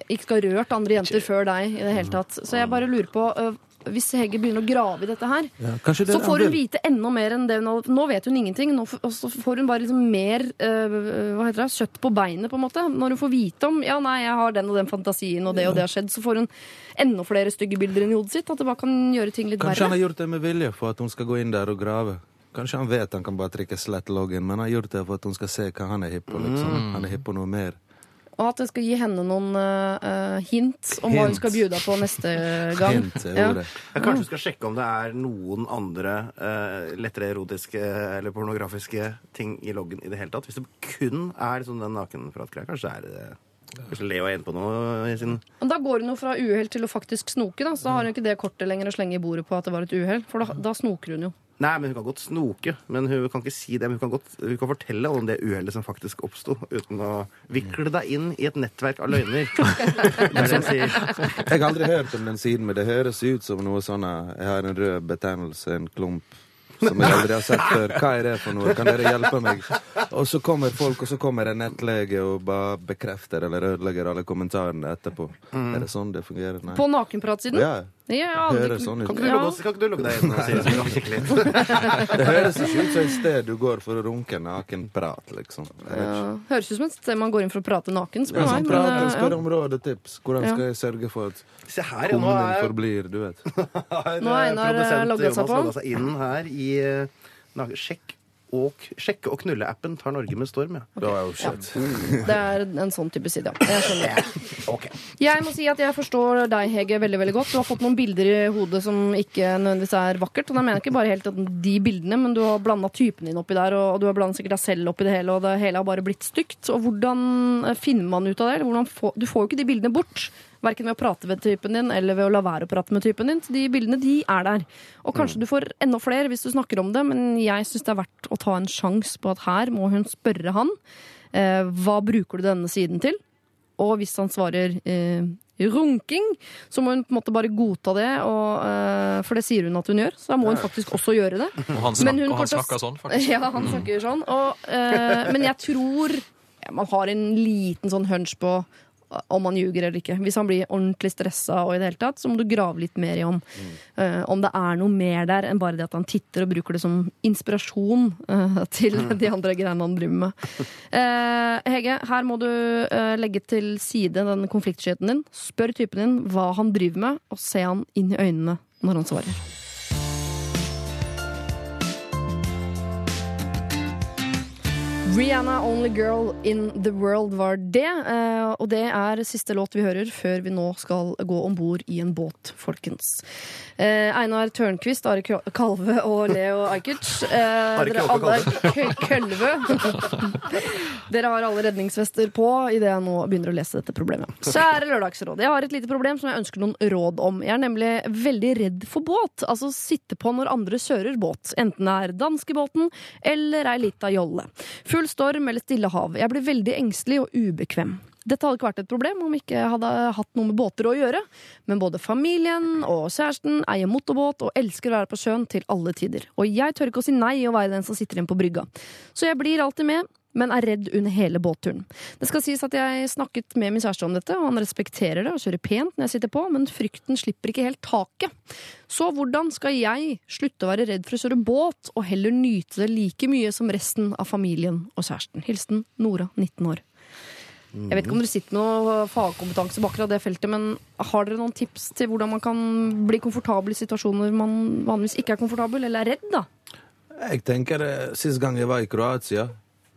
ikke skal ha rørt andre jenter før deg i det hele tatt. Så jeg bare lurer på eh, hvis Hege begynner å grave i dette her, Ja, det så får hun vite enda mer enn det hun har Nå vet hun ingenting, nå, og så får hun bare liksom mer eh, hva heter det, kjøtt på beinet, på en måte. Når hun får vite om ja, nei, jeg har den og den fantasien, og det og det har skjedd, så får hun enda flere stygge bilder inni hodet sitt. At det bare kan gjøre ting litt verre. Kanskje han har gjort det med vilje for at hun skal gå inn der og grave. Kanskje han vet han kan bare trykke slett loggen, men han har gjort det for at hun skal se hva han er hypp på. liksom. Mm. Han er hypp på noe mer. Og at det skal gi henne noen uh, hint om hva hun skal bjuda på neste gang. Hint Ja. Ja, kanskje du skal sjekke om det er noen andre uh, lettere erotiske eller pornografiske ting i loggen i det hele tatt. Hvis det kun er sånn den nakenpratgreia, kanskje det er det Kanskje Leo er inne på noe i sin Da går hun jo fra uhell til å faktisk snoke, da. Så da har hun ikke det kortet lenger å slenge i bordet på at det var et uhell. For da, da snoker hun jo. Nei, men hun kan godt snoke. Men hun kan ikke si det. Men hun kan, godt, hun kan fortelle om det uhellet som faktisk oppsto, uten å vikle deg inn i et nettverk av løgner. Er jeg sier. Jeg har aldri hørt om den siden, men det høres ut som noe sånn eh, Jeg har en rød betennelse, en klump, som jeg aldri har sett før. Hva er det for noe? Kan dere hjelpe meg? Og så kommer folk, og så kommer en nettlege og bare bekrefter eller ødelegger alle kommentarene etterpå. Er det sånn det fungerer? Nei. På nakenpratsiden? Ja, Ja, jeg aldri- høres sånn ut. Kan ikke du logge, kan ikke du logge deg inn og si så vi kan kikke litt? Det høres ikke ut som et sted du går for å runke nakenprat, liksom. Jeg vet ikke. Ja. Høres ut som et sted man går inn for å prate naken. Spør Ja, meg. sånn men, prat, eh, spør ja. om råd og tips. Hvordan skal jeg sørge for at Se her, ja, nå kummen min er forblir, du vet. har, Nå har eh, Einar, produsent eh, logget seg Jonas på. logget seg inn her i eh, nak- Sjekk og, sjekke- og knulle-appen tar Norge med storm, ja. Da er jo shit. Det er en sånn type side, ja. Jeg skjønner. Jeg må si at jeg forstår deg, Hege, veldig veldig godt. Du har fått noen bilder i hodet som ikke nødvendigvis er vakkert. Og da mener jeg ikke bare helt at de bildene, men du har blanda typen din oppi der, og du har blanda sikkert deg selv oppi det hele, og det hele har bare blitt stygt. Og hvordan finner man ut av det? Eller Hvordan få, du får jo ikke de bildene bort. Verken ved å prate med typen din eller ved å la være å prate med typen din. Så de bildene, de er der. Og kanskje du får enda flere hvis du snakker om det, men jeg syns det er verdt å ta en sjanse på at her må hun spørre han. Eh, hva bruker du denne siden til? Og hvis han svarer eh, runking, så må hun på en måte bare godta det, og, eh, for det sier hun at hun gjør. Så da må hun faktisk også gjøre det. Og han, Men snak, hun og han til å- snakker sånn, faktisk. Ja, han snakker sånn. Og, eh, men jeg tror ja, man har en liten sånn hunch på om han ljuger eller ikke. Hvis han blir ordentlig stressa, og i det hele tatt, så må du grave litt mer i om, eh, om det er noe mer der enn bare det at han titter og bruker det som inspirasjon uh, til de andre greiene han driver med. Uh, Hege, her må du legge til side den konfliktskyheten din. Spør typen din hva han driver med, og se han inn i øynene når han svarer. Rihanna, 'Only Girl in the World' var det. eh, og det er siste låt vi hører før vi nå skal gå om bord i en båt, folkens. Eh, Einar Tørnquist, Are Kalve og Leo Ajkic. Eh, dere alle er Kølve. dere har alle redningsvester på idet jeg nå begynner å lese dette problemet. Kjære Lørdagsrådet, Jeg har et lite problem som jeg ønsker noen råd om. Jeg er nemlig veldig redd for båt. Altså sitte på når andre kjører båt. Enten det er danskebåten eller ei lita jolle. Full storm eller stille hav. Jeg blir veldig engstelig og ubekvem. Dette hadde ikke vært et problem om jeg ikke hadde hatt noe med båter å gjøre, men både familien og kjæresten eier motorbåt og elsker å være på sjøen til alle tider. Og jeg tør ikke å si nei og være den som sitter igjen på brygga. Så jeg blir alltid med, men er redd under hele båtturen. Det skal sies at jeg snakket med min kjæreste om dette, og han respekterer det og kjører pent når jeg sitter på, men frykten slipper ikke helt taket. Så hvordan skal jeg slutte å være redd for å kjøre båt, og heller nyte det like mye som resten av familien og kjæresten? Hilsen Nora, 19 år. Jeg vet ikke om dere sitter med noe fagkompetanse på akkurat det feltet, men har dere noen tips til hvordan man kan bli komfortabel i situasjoner man vanligvis ikke er komfortabel, eller er redd, da? Jeg tenker eh, Sist gang jeg var i Kroatia,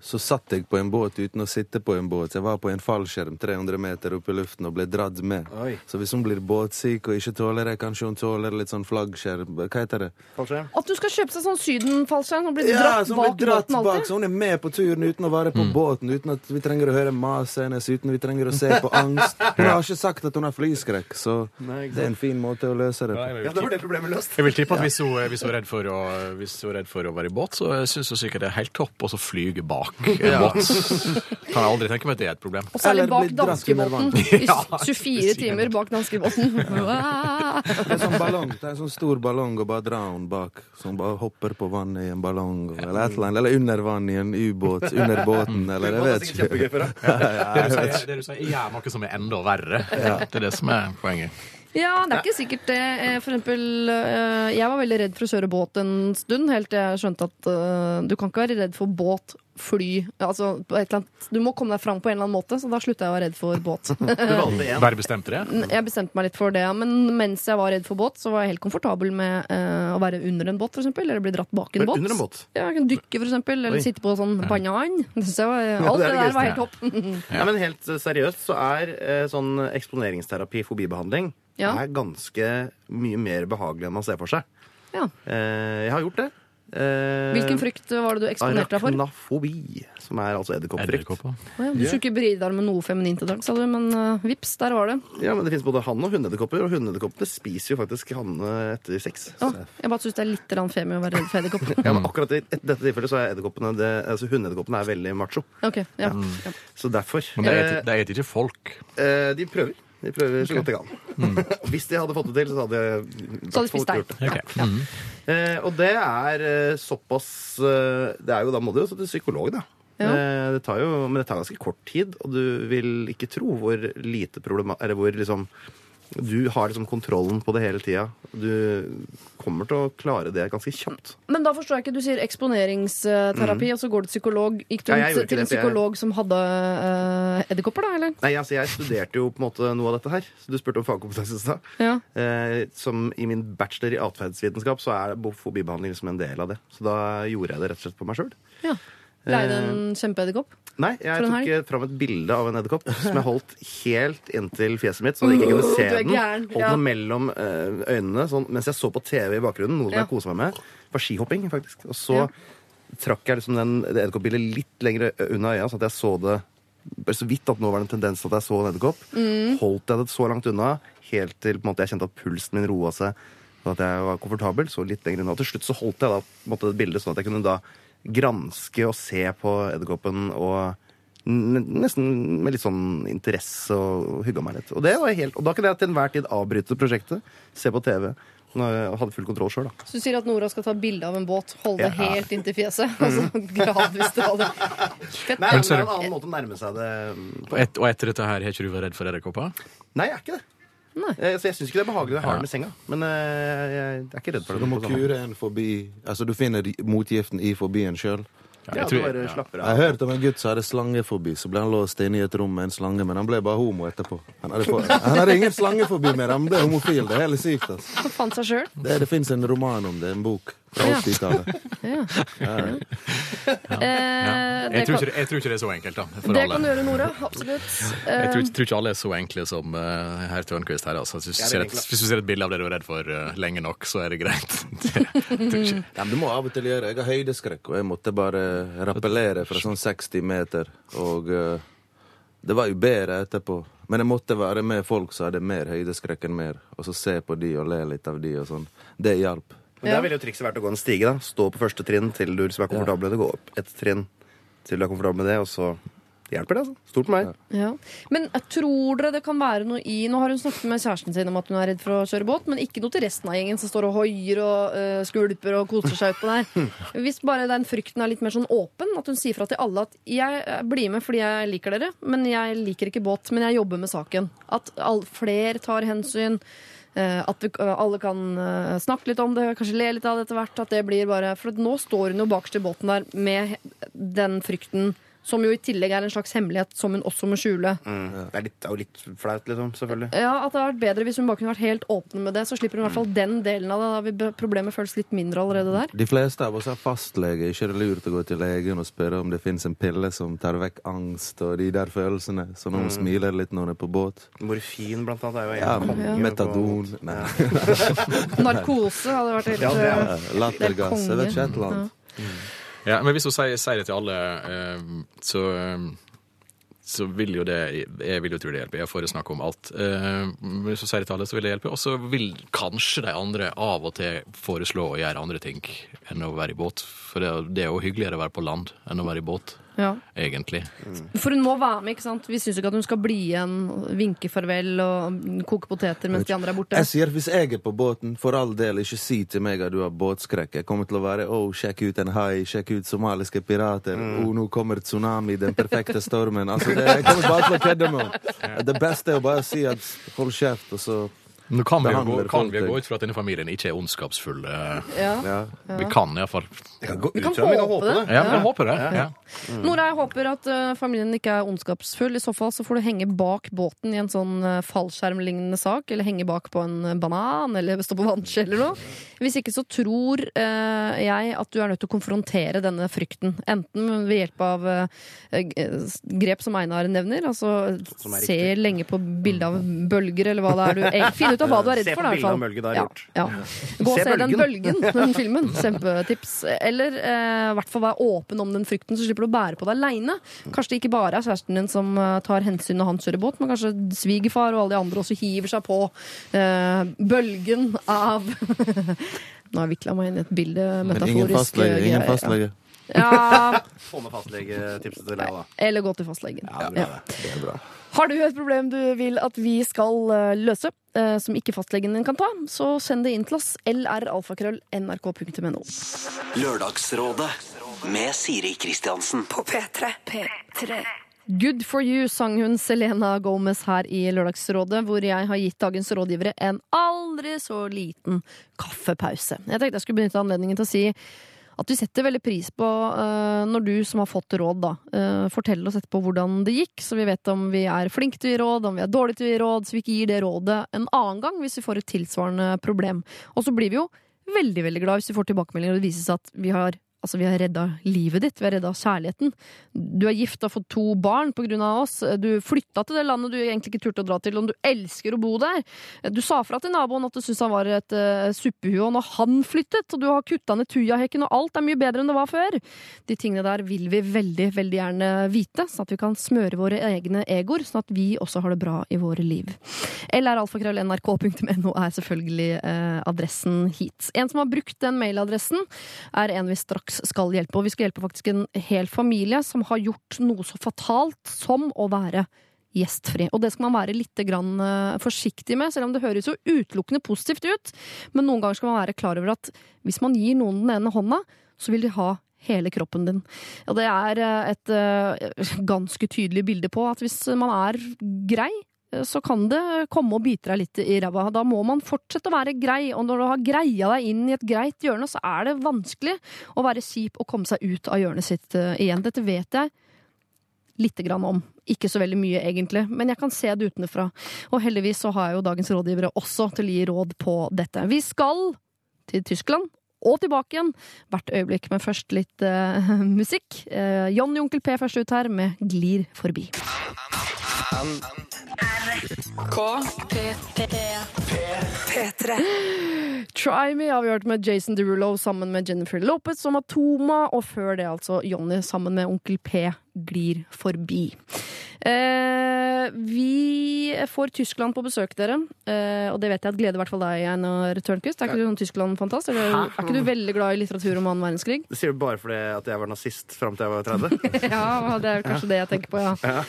så satt jeg på en båt uten å sitte på en båt. Jeg var på en fallskjerm 300 meter opp i luften og ble dratt med. Oi. Så hvis hun blir båtsyk og ikke tåler det, kanskje hun tåler litt sånn flaggskjerm Hva heter det? Fallskjerm. At du skal kjøpe seg sånn sydenfallskjerm og bli Ja, dratt bak blir dratt båten bak, så hun er med på turen uten å være på båten, uten at vi trenger å høre maset hennes, uten vi trenger å se på angst. Hun har ikke sagt at hun har flyskrekk, så Nei, det er en fin måte å løse det på. Ja, da var det problemet løst. Jeg vil tippe at hvis hun, hvis hun, er redd for å, hvis hun er redd for å være i båt, så syns hun sikkert det er helt topp å så flyge bak en båt. Kan jeg aldri tenke meg at det er et problem. Og særlig bak danskebåten. I 24 timer bak danskebåten. Det er sånn ballong, det er en sånn stor ballong og bare dra den bak. Som bare hopper på vannet i en ballong, eller et eller annet. Eller under vann i en ubåt. Under båten, eller jeg vet ikke. Det du sier, er sier noe som er enda verre. Det er det som er poenget. Ja, det er ikke sikkert det. Eh, For eksempel, eh, jeg var veldig redd for å kjøre båt en stund, helt til jeg skjønte at eh, du kan ikke være redd for båt, fly altså, et eller annet, Du må komme deg fram på en eller annen måte, så da slutta jeg å være redd for båt. Du valgte én. Bare bestemte det? Jeg bestemte meg litt for det, men mens jeg var redd for båt, så var jeg helt komfortabel med å være under en båt, for eksempel, eller bli dratt bak en båt. Under en båt. Ja, jeg kan dykke, for eksempel, eller Oi. sitte på sånn banan. Var, alt det det, er der var helt topp. Ja, men helt seriøst så er sånn eksponeringsterapi, fobibehandling, Ja. er ganske mye mer behagelig enn man ser for seg. Ja. Eh, jeg har gjort det. Eh, Hvilken frykt var det du eksponerte deg for? Arachnofobi, som er altså edderkoppfrykt. Oh, ja, du skulle ikke bry deg med noe feminint i dag, sa du, men uh, vips, der var det. Ja, men det finnes både hann- og hundeedderkopper, og hundeedderkoppene spiser jo faktisk hannene etter sex. Oh, jeg bare syns det er litt femi å være redd for edderkopper. Ja, men akkurat i et- dette tilfellet så er edderkoppene det, altså hundeedderkoppene er veldig macho. Ok, ja. ja. Så derfor Men det er de ikke folk. eh, De prøver. De prøver så godt de kan. Hvis de hadde fått det til, så hadde jeg Så hadde de spist deg. gjort det. Ja. Mm. Eh, og det er eh, såpass eh, Det er jo, Da må du jo til psykolog, da. Ja. Eh, det tar jo, men det tar ganske kort tid, og du vil ikke tro hvor lite problema... Eller hvor liksom Du har liksom kontrollen på det hele tida. Du kommer til å klare det ganske kjapt. Men da forstår jeg ikke, du sier eksponeringsterapi, og så går du til psykolog. Gikk du Mm. Ja, til en psykolog jeg- som hadde uh, edderkopper, da, eller? Nei, altså Jeg studerte jo på en måte noe av dette her. Så Du spurte om fagkompetanse i stad. Ja. Eh, som I min bachelor i atferdsvitenskap så er fobibehandling liksom en del av det. Så da gjorde jeg det rett og slett på meg sjøl. ja. Leide en kjempeedderkopp? Nei, jeg tok eh, fram et bilde av en edderkopp som jeg holdt helt inntil fjeset mitt, så jeg ikke kunne se den. Holdt ja. den mellom eh, øynene sånn, mens jeg så på TV i bakgrunnen, noe som Ja. jeg kosa meg med. Det var skihopping, faktisk. Og så Ja. trakk jeg liksom den, det edderkoppbildet litt lenger unna øya, så at jeg så det bare så vidt at nå var det en tendens til at jeg så en edderkopp. Mm. Holdt jeg det så langt unna, helt til måte, jeg kjente at pulsen min roa seg, sånn at jeg var komfortabel, så litt lenger unna. Og til slutt så holdt jeg da på en måte, det bildet sånn at jeg kunne da granske og se på edderkoppen og nesten med litt sånn interesse og hugga meg litt. Og, det var helt, og da kunne jeg til enhver tid avbryte prosjektet, se på TV. Når jeg hadde full kontroll sjøl, da. Så du sier at Nora skal ta bilde av en båt, holde det Ja. helt inntil fjeset, og så gradvis dra det. Fett. Nei, det er en annen måte å nærme seg det Og, og etter dette her har ikke du vært redd for edderkopper? Nei, jeg er ikke det. Nei. Jeg, så jeg syns ikke det er behagelig å ha har den i senga. Men eh, jeg, jeg er ikke redd for det. Du må kure en forbi Altså, du finner motgiften i forbien sjøl. Ja, Jeg tror- ja. Jeg har hørt om en gutt som hadde slangefobi. Så ble han låst inne i et rom med en slange, men han ble bare homo etterpå. Han hadde, få, han hadde ingen slangefobi mer, han ble homofil. Det er helt sykt. Altså. Han fant seg selv. Det, det fins en roman om det, en bok fra Ja. 80-tallet. Ja. Ja. Eh, Jeg, tror ikke, jeg tror ikke det er så enkelt, da. For det alle. kan du gjøre, Nora. Absolutt. Jeg tror, Eh, tror ikke alle er så enkle som uh, herr Tørnquist her. Altså. Hvis, du Ja, det er ser et, hvis du ser et bilde av det du er redd for uh, lenge nok, så er det greit. Det. Ja, du må av og til gjøre Jeg har høydeskrekk, og jeg måtte bare rappellere fra sånn 60 meter. Og uh, det var jo bedre etterpå. Men jeg måtte være med folk som hadde mer høydeskrekk enn mer, og så se på de og le litt av de og sånn. Det hjalp. Men der ville jo trikset vært å gå en stige. da Stå på første trinn til du liksom er komfortabel og. Gå opp et trinn til du er komfortabel med det, og så det hjelper det. altså Stort på meg. ja. Men tror dere det kan være noe i Nå har hun snakket med kjæresten sin om at hun er redd for å kjøre båt, men ikke noe til resten av gjengen som står og hoier og uh, skvulper og koser seg utpå der. Hvis bare den frykten er litt mer sånn åpen, at hun sier fra til alle at jeg eh, blir med fordi jeg liker dere, men jeg liker ikke båt, men jeg jobber med saken. At all, flere tar hensyn. Eh, At vi, alle kan eh, snakke litt om det, kanskje le litt av det etter hvert. At det blir bare For nå står hun jo bakerst i båten der med den frykten, som jo i tillegg er en slags hemmelighet som hun også må skjule. Mm. Det, er litt, jo litt flaut, liksom. Selvfølgelig. Ja, At det hadde vært bedre hvis hun bare kunne vært helt åpen med det. Så slipper hun i hvert fall den delen av det. Da vil problemet føles litt mindre allerede der. De fleste av oss er fastlege. Ikke er det lurt å gå til legen og spørre om det fins en pille som tar vekk angst og de der følelsene. Så noen smiler litt når hun er på båt. Morfin, blant annet, er jo en Ja, Metadon. Nei. Narkose hadde vært helt Ja, eh, Lattergass. Jeg vet ikke et eller annet. Ja, men hvis hun sier, sier det til alle, eh, så, så vil jo det Jeg vil jo tro det hjelper. Jeg får snakke om alt. Eh, men hvis hun sier det til alle, så vil det hjelpe. Og så vil kanskje de andre av og til foreslå å gjøre andre ting enn å være i båt. For det, det er jo hyggeligere å være på land enn å være i båt, Ja. egentlig. For hun må være med, ikke sant? Vi syns ikke at hun skal bli igjen, vinke farvel og koke poteter mens de andre er borte. Jeg sier hvis jeg er på båten, for all del ikke si til meg at du har båtskrekk. Jeg kommer til å være oh, sjekk ut en hai, sjekk ut somaliske pirater. Oh, nå kommer tsunami, den perfekte stormen. Altså, det, jeg kommer bare til å kødde med henne. Det beste er å bare si at hold kjeft, og så Nå kan vi jo gå, kan vi gå ut fra at denne familien ikke er ondskapsfull. eh, Ja. ja. Vi kan iallfall Vi kan gå kan ut fra det, vi kan håpe håpe det. det. Ja, jeg håper det. Ja. Nora, jeg håper at uh, familien ikke er ondskapsfull. I så fall så får du henge bak båten i en sånn uh, fallskjermlignende sak, eller henge bak på en eh, banan, eller stå på vannskje eller noe. Hvis ikke så tror uh, jeg at du er nødt til å konfrontere denne frykten. Enten ved hjelp av grep som Einar nevner, altså se lenge på bildet av bølger, eller hva det er du eh, Finn ut av hva du er redd for, Se hvert på Se på bildet av bølge, fall. Du har Ja, gjort. ja. Gå og Se se den Bølgen. bølgen, den filmen. Kjempetips. Eller eh, i hvert fall være åpen om den frykten, så slipper du å bære på det aleine. Kanskje det ikke bare er kjæresten din som eh, tar hensyn når han kjører båt, men kanskje svigerfar og alle de andre også hiver seg på eh, bølgen av Nå har jeg vikla meg inn i et bilde. Men ingen metaforisk fastlege. eh, Ingen fastlege. Ja, Få med fastlegetipset til Lea, da. eller gå til fastlegen. Ja, det er bra, det. Er bra. Har du et problem du vil at vi skal eh, løse, eh, som ikke fastlegen din kan ta, så send det inn til oss. lralfakrøll.nrk.no. Lørdagsrådet med Siri Kristiansen. På P3. P3. Good for you, sang hun Selena Gomez her i Lørdagsrådet, hvor jeg har gitt dagens rådgivere en aldri så liten kaffepause. Jeg tenkte jeg skulle benytte anledningen til å si at vi setter veldig pris på uh, når du som har fått råd, da, uh, forteller oss etterpå hvordan det gikk, så vi vet om vi er flinke til å gi råd, om vi er dårlige til å gi råd, så vi ikke gir det rådet en annen gang hvis vi får et tilsvarende problem. Og så blir vi jo veldig, veldig glad hvis vi får tilbakemeldinger og det viser seg at vi har Altså, vi har redda livet ditt, vi har redda kjærligheten. Du er gift og har fått to barn på grunn av oss. Du flytta til det landet du egentlig ikke turte å dra til, og du elsker å bo der. Du sa fra til naboen at du syntes han var et uh, suppehue, og når han flyttet, og du har kutta ned tujahekken, og alt er mye bedre enn det var før. De tingene der vil vi veldig, veldig gjerne vite, sånn at vi kan smøre våre egne egoer, sånn at vi også har det bra i våre liv. lralfakrøll.nrk.no er selvfølgelig uh, adressen hit. En som har brukt den mailadressen, er en vi straks skal hjelpe. Og vi skal hjelpe faktisk en hel familie som har gjort noe så fatalt som å være gjestfri. Og det skal man være litt grann, eh, forsiktig med, selv om det høres jo utelukkende positivt ut. Men noen ganger skal man være klar over at hvis man gir noen den ene hånda, så vil de ha hele kroppen din. Og det er eh, et eh, ganske tydelig bilde på at hvis man er grei, så kan det komme og bite deg litt i ræva. Da må man fortsette å være grei, og når du har greia deg inn i et greit hjørne, så er det vanskelig å være kjip og komme seg ut av hjørnet sitt eh, igjen. Dette vet jeg lite grann om. Ikke så veldig mye, egentlig, men jeg kan se det utenfra. Og heldigvis så har jeg jo dagens rådgivere også til å gi råd på dette. Vi skal til Tyskland. Og tilbake igjen hvert øyeblikk, men først litt uh, musikk. Uh, Johnny Onkel P først ut her med 'Glir forbi'. P3. Try Me hørt med Jason Derulo sammen med Jennifer Lopez som Atoma, og før det altså Johnny sammen med Onkel P glir forbi. Eh, vi får Tyskland på besøk, dere. Eh, og det vet jeg at gleder i hvert fall deg, Einar Tørnquist. Er ikke du sånn Tyskland-fantast? Er, er ikke du veldig glad i litteratur om annen verdenskrig? Det sier du bare fordi at jeg var nazist fram til jeg var 30? Ja, det er kanskje det jeg tenker på, ja. ja.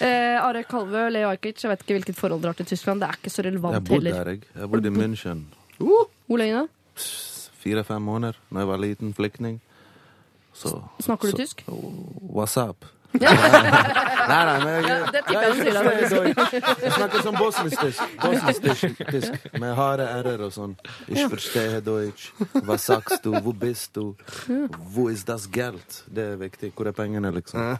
eh, Are Kalvø, Leo Ajkic, jeg vet ikke hvilket forhold dere har til Tyskland. Det er ikke så Jeg relevant bodde heller. der, jeg. Jeg bodde i München Hvor lenge da? fire-fem måneder da jeg var liten flyktning. Så Snakker du så- tysk? What's up? nei, nei, men jeg, det tipper jeg du sier. Jeg snakker sånn bosnisk-tysk. Bosnisk-tysk Med harde r-er og sånn. Ich verstehe Deutsch. Hva sagst du? Hvor bist du? Hvor is das Geld? Det er viktig. Hvor er pengene, liksom?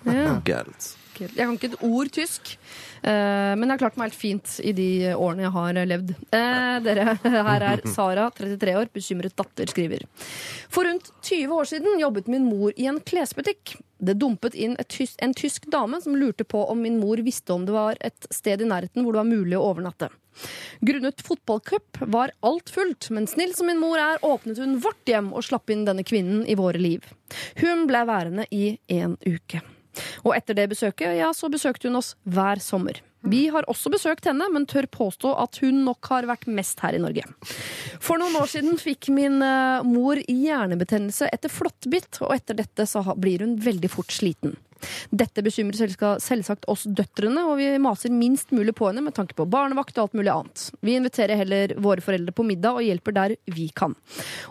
Geld. Jeg kan ikke et ord tysk, eh, men jeg har klart meg helt fint i de årene jeg har levd. Eh, dere, her er Sara, 33 år, bekymret datter, skriver. For rundt 20 år siden jobbet min mor i en klesbutikk. Det dumpet inn et tys en tysk dame som lurte på om min mor visste om det var et sted i nærheten hvor det var mulig å overnatte. Grunnet fotballcup var alt fullt, men snill som min mor er, åpnet hun vårt hjem og slapp inn denne kvinnen i våre liv. Hun ble værende i en uke. Og etter det besøket, ja, så besøkte hun oss hver sommer. Vi har også besøkt henne, men tør påstå at hun nok har vært mest her i Norge. For noen år siden fikk min eh, mor hjernebetennelse etter flåttbitt, og etter dette så blir hun veldig fort sliten. Dette bekymrer selvsagt oss døtrene, og vi maser minst mulig på henne med tanke på barnevakt og alt mulig annet. Vi inviterer heller våre foreldre på middag og hjelper der vi kan.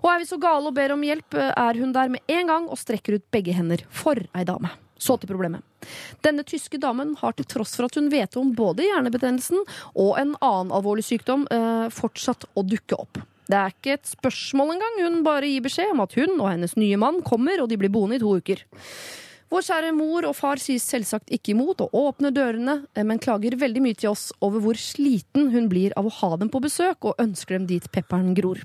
Og er vi så gale og ber om hjelp, eh, er hun der med en gang og strekker ut begge hender. For ei dame. Så til problemet. Denne tyske damen har til tross for at hun vet om både hjernebetennelsen og en annen alvorlig sykdom, eh, fortsatt å dukke opp. Det er ikke et spørsmål engang, hun bare gir beskjed om at hun og hennes nye mann kommer, og de blir boende i to uker. Vår kjære mor og far sier selvsagt ikke imot og åpner dørene, eh, men klager veldig mye til oss over hvor sliten hun blir av å ha dem på besøk, og ønsker dem dit pepperen gror.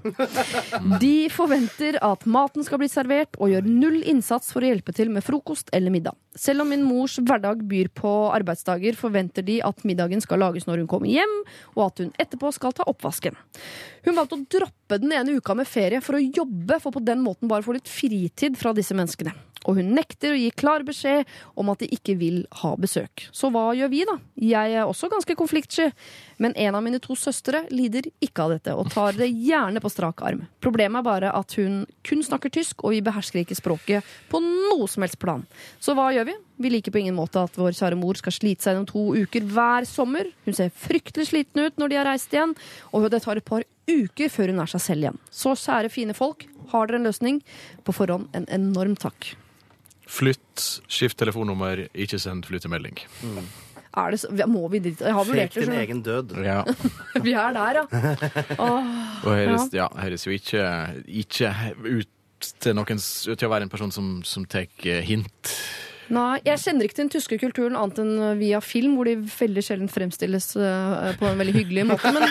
De forventer at maten skal bli servert, og gjør null innsats for å hjelpe til med frokost eller middag. Selv om min mors hverdag byr på arbeidsdager, forventer de at middagen skal lages når hun kommer hjem, og at hun etterpå skal ta oppvasken. Hun valgte å droppe den ene uka med ferie for å jobbe, for på den måten bare få litt fritid fra disse menneskene. Og hun nekter å gi klar beskjed om at de ikke vil ha besøk. Så hva gjør vi, da? Jeg er også ganske konfliktsky, men en av mine to søstre lider ikke av dette, og tar det gjerne på strak arm. Problemet er bare at hun kun snakker tysk, og vi behersker ikke språket på noe som helst plan. Så hva gjør vi? Vi liker på ingen måte at vår kjære mor skal slite seg gjennom to uker hver sommer. Hun ser fryktelig sliten ut når de har reist igjen, og det tar et par uker før hun er seg selv igjen. Så kjære fine folk, har dere en løsning? På forhånd en enorm takk. Flytt, skift telefonnummer, ikke send flyttemelding. Er det så, må vi dit? Jeg har vurdert Fek det. din skjønner egen død. Ja. Vi er der, ja. Åh, Og høres, ja. høres jo ikke, ikke ut til noen til å være en person som, som tar hint. Nei, jeg kjenner ikke til den tyske kulturen annet enn via film, hvor de veldig sjelden fremstilles eh, på en veldig hyggelig måte. Men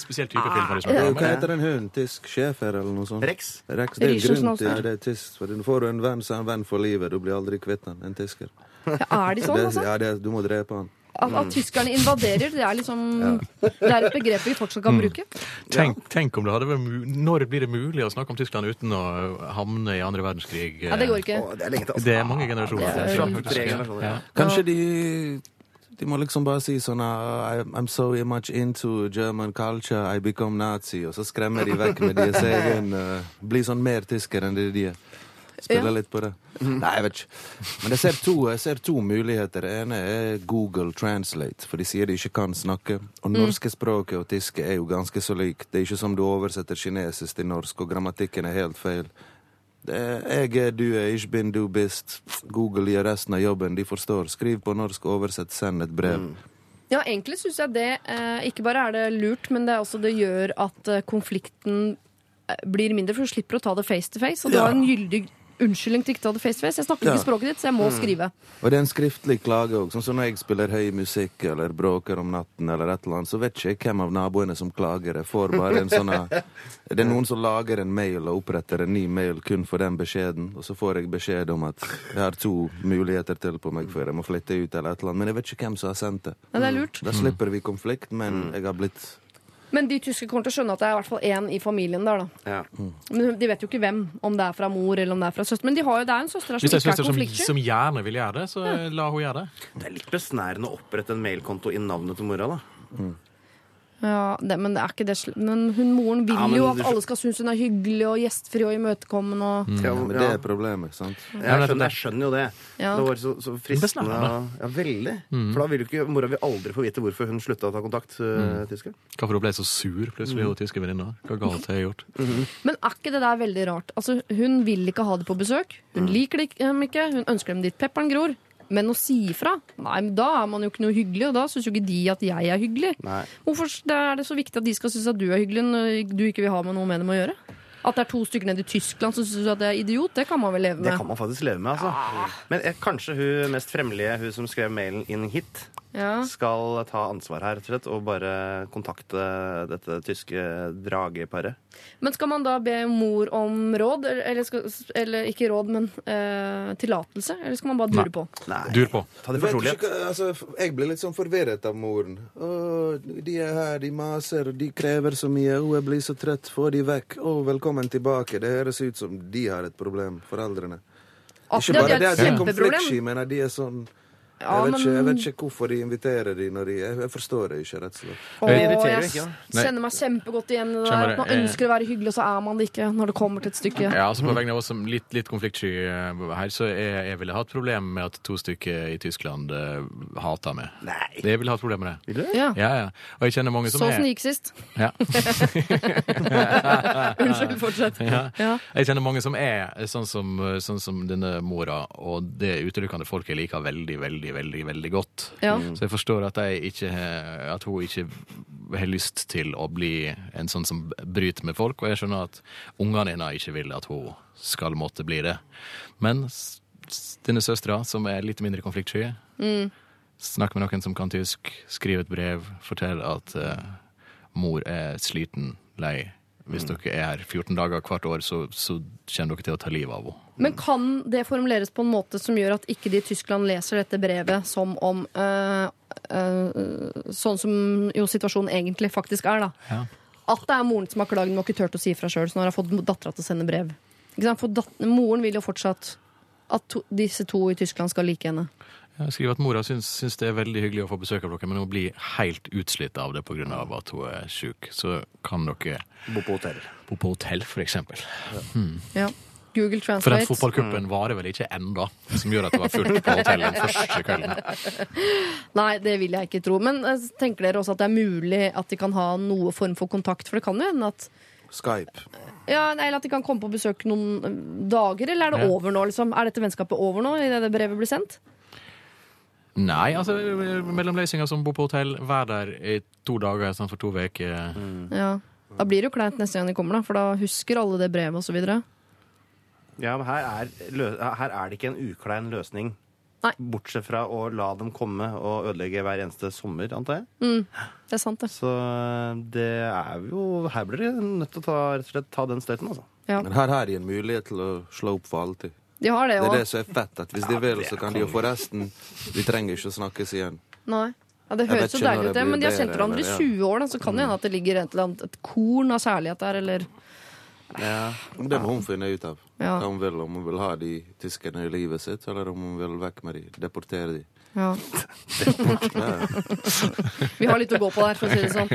Spesielt type film har du Eh, snakket om. Hva heter den hunden? Tysk schæfer eller noe sånt? Rex. Rex. Det er jo grunn til til det er tysk. For nå får du en venn, som er en venn for livet. Du blir aldri kvitt han, en tysker. er de sånn, altså? ja, det, du må drepe han. At, at tyskerne invaderer, det er liksom Det er et begrep vi fortsatt kan bruke. Tenk, tenk om det hadde vært Når blir det mulig å snakke om Tyskland uten å havne i andre verdenskrig? Ja, det går ikke. Åh, det er lenge til, altså. Det er mange generasjoner. Det er generasjoner. Ja. Kanskje de de må liksom bare si sånn I- I'm so much into German culture, I become Nazi. Og så skremmer de vekk med deres egen uh, Bli sånn mer tysker enn det de er. Spiller Ja. litt på det. Nei, jeg vet ikke. Men jeg ser, to, jeg ser to muligheter. Det ene er Google Translate, for de sier de ikke kan snakke. Og norske språket og tyske er jo ganske så likt. Det er ikke som du oversetter kinesisk til norsk, og grammatikken er helt feil. Det er, jeg er, du er, ich bin, du bist. Google gjør resten av jobben. De forstår. Skriv på norsk, oversett, send et brev. Ja, egentlig syns jeg det eh, Ikke bare er det lurt, men det, er også, det gjør at eh, konflikten eh, blir mindre, for du slipper å ta det face to face. Og du Ja. har en gyldig unnskyldning til ikke å ta det face to face. Jeg snakker Ja. ikke språket ditt, så jeg må skrive. Og det er en skriftlig klage òg. Sånn som når jeg spiller høy musikk eller bråker om natten, eller et eller annet, så vet ikke jeg hvem av naboene som klager. Jeg får bare en sånn Det er noen som lager en mail og oppretter en ny mail kun for den beskjeden, og så får jeg beskjed om at jeg har to muligheter til på meg før jeg må flytte ut, eller et eller annet. Men jeg vet ikke hvem som har sendt det. Ja, det er lurt. Da slipper vi konflikt, men jeg har blitt Men de tyske kommer til å skjønne at det er i hvert fall én i familien der, da. Ja. Men de vet jo ikke hvem, om det er fra mor eller om det er fra søster. Men de har jo, det er jo en søster her Hvis som ikke er søster som, som gjerne vil gjøre det, så la hun gjøre det. Det er litt besnærende å opprette en mailkonto i navnet til mora, da. Ja, det, men det er ikke det sl- Men hun moren vil Ja, men jo at alle skal synes hun er hyggelig og gjestfri og imøtekommende og Ja, det er problemet, sant? Jeg skjønner, jeg skjønner jo det. Ja. Det var så, så fristende. Ja, veldig. For da vil jo ikke Mora vil aldri få vite hvorfor hun slutta å ta kontakt. Uh, tysker. Hvorfor hun ble så sur plutselig, hun tyske venninna. Hva galt har jeg gjort? Men er ikke det der veldig rart? Altså, Hun vil ikke ha det på besøk. Hun liker det ikke- dem ikke. Hun ønsker dem dit pepperen gror. Men å si ifra? Nei, men da er man jo ikke noe hyggelig, og da syns jo ikke de at jeg er hyggelig. Nei. Hvorfor er det så viktig at de skal synes at du er hyggelig når du ikke vil ha med noe med dem å gjøre? At det er to stykker nede i Tyskland som syns at det er idiot, det kan man vel leve med? Det kan man faktisk leve med, altså. Men eh, kanskje hun mest fremmelige, hun som skrev mailen inn hit, Ja. skal ta ansvar her, rett og slett, og bare kontakte dette tyske drageparet. Men skal man da be mor om råd, eller, eller, skal, eller ikke råd, men eh, tillatelse? Eller skal man bare dure Nei. på? Nei. Dur på. Ta det fortrolighet. altså, jeg blir litt sånn forvirret av moren. Å, de er her, de maser, de krever så mye. Å, jeg blir så trøtt. Få de vekk. Å, velkommen tilbake. Det høres ut som de har et problem, foreldrene. Ikke det bare er det de er konfliktsky, men de er sånn Ja, jeg, vet men- ikke, jeg vet ikke hvorfor de inviterer de når de Jeg, jeg forstår det ikke, rett og slett. Og Det jeg kjenner meg kjempegodt igjen i det der. Man eh, ønsker å være hyggelig, og så er man det ikke når det kommer til et stykke. Ja, altså På vegne av oss som litt, litt konfliktsky eh, her, så jeg, jeg ville hatt problem med at to stykker i Tyskland uh, hater meg. Nei. Jeg ville hatt problem med det. Vil du? Ja. Ja, ja. Og jeg kjenner mange som Sånn som det gikk sist. ja. Unnskyld, fortsett. Ja. Ja. Jeg kjenner mange som er sånn som, sånn som denne mora, og det er utelukkende folk jeg liker veldig, veldig, veldig veldig godt. Ja. Så jeg forstår at, jeg ikke, at hun ikke har lyst til å bli en sånn som bryter med folk, og jeg skjønner at ungene hennes ikke vil at hun skal måtte bli det. Men denne søstera, som er litt mindre konfliktsky. Snakk med noen som kan tysk, skriv et brev, fortell at uh, mor er sliten, lei. Hvis dere er her 14 dager hvert år, så, så kommer dere til å ta livet av henne. Men kan det formuleres på en måte som gjør at ikke de i Tyskland leser dette brevet som om øh, øh, Sånn som jo situasjonen egentlig faktisk er, da. Ja. At det er moren som har klagd, men ikke turt å si fra sjøl, så nå har jeg fått dattera til å sende brev. For moren vil jo fortsatt at to disse to i Tyskland skal like henne. Jeg skriver at mora syns, syns det er veldig hyggelig å få besøk av dere, men hun blir helt utslitt av det pga. at hun er sjuk. Så kan dere Bo på hotell. bo på hotell, for eksempel. Ja. Google Translate. For den fotballcupen varer vel ikke enda, som gjør at det var fullt på hotellet den første kvelden. Nei, det vil jeg ikke tro. Men øh, tenker dere også at det er mulig at de kan ha noe form for kontakt? For det kan jo hende at Skype. Ja, eller at de kan komme på besøk noen øh, dager, eller er det Ja. over nå? liksom? Er dette vennskapet over nå, idet det brevet blir sendt? Nei, altså mellomløsninger som bor på hotell, vær der i to dager istedenfor to uker. Ja. Da blir det jo kleint neste gang de kommer, da, for da husker alle det brevet osv. Ja, men her er, lø her er det ikke en uklein løsning. Nei. Bortsett fra å la dem komme og ødelegge hver eneste sommer, antar jeg. Det er sant, det. Så det er jo Her blir de nødt til å ta, rett og slett, ta den støyten, altså. Ja. Men her har de en mulighet til å slå opp for alltid. De har det Det er det som er fett, at hvis de vil, så kan de jo få resten. Vi trenger ikke å snakkes igjen. Nei. Ja, det høres så deilig ut, det men de har kjent hverandre i eller- 20 år, da, så kan det hende at det ligger et, eller annet, et korn av kjærlighet der, eller Ja. Det må hun finne ut av. Ja. Hva hun vil, Om hun vil ha de tyskerne i livet sitt, eller om hun vil vekk med de, deportere de. Ja. Vi har litt å gå på der, for å si det sånn.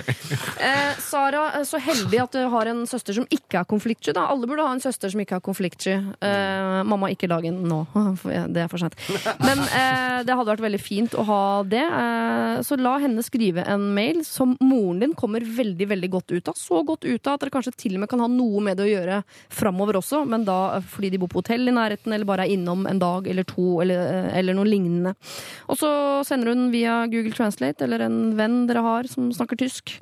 Eh, Sara, så heldig at du har en søster som ikke er konfliktsky. da. Alle burde ha en søster som ikke er konfliktsky. Eh, mamma, ikke lag en nå. Det er for sent. Men eh, det hadde vært veldig fint å ha det. Eh, så la henne skrive en mail som moren din kommer veldig veldig godt ut av. Så godt ut av at dere kanskje til og med kan ha noe med det å gjøre framover også, men da eh, fordi de bor på hotell i nærheten, eller bare er innom en dag eller to, eller, eh, eller noe lignende. Og så sender hun via Google Translate eller en venn dere har som snakker tysk.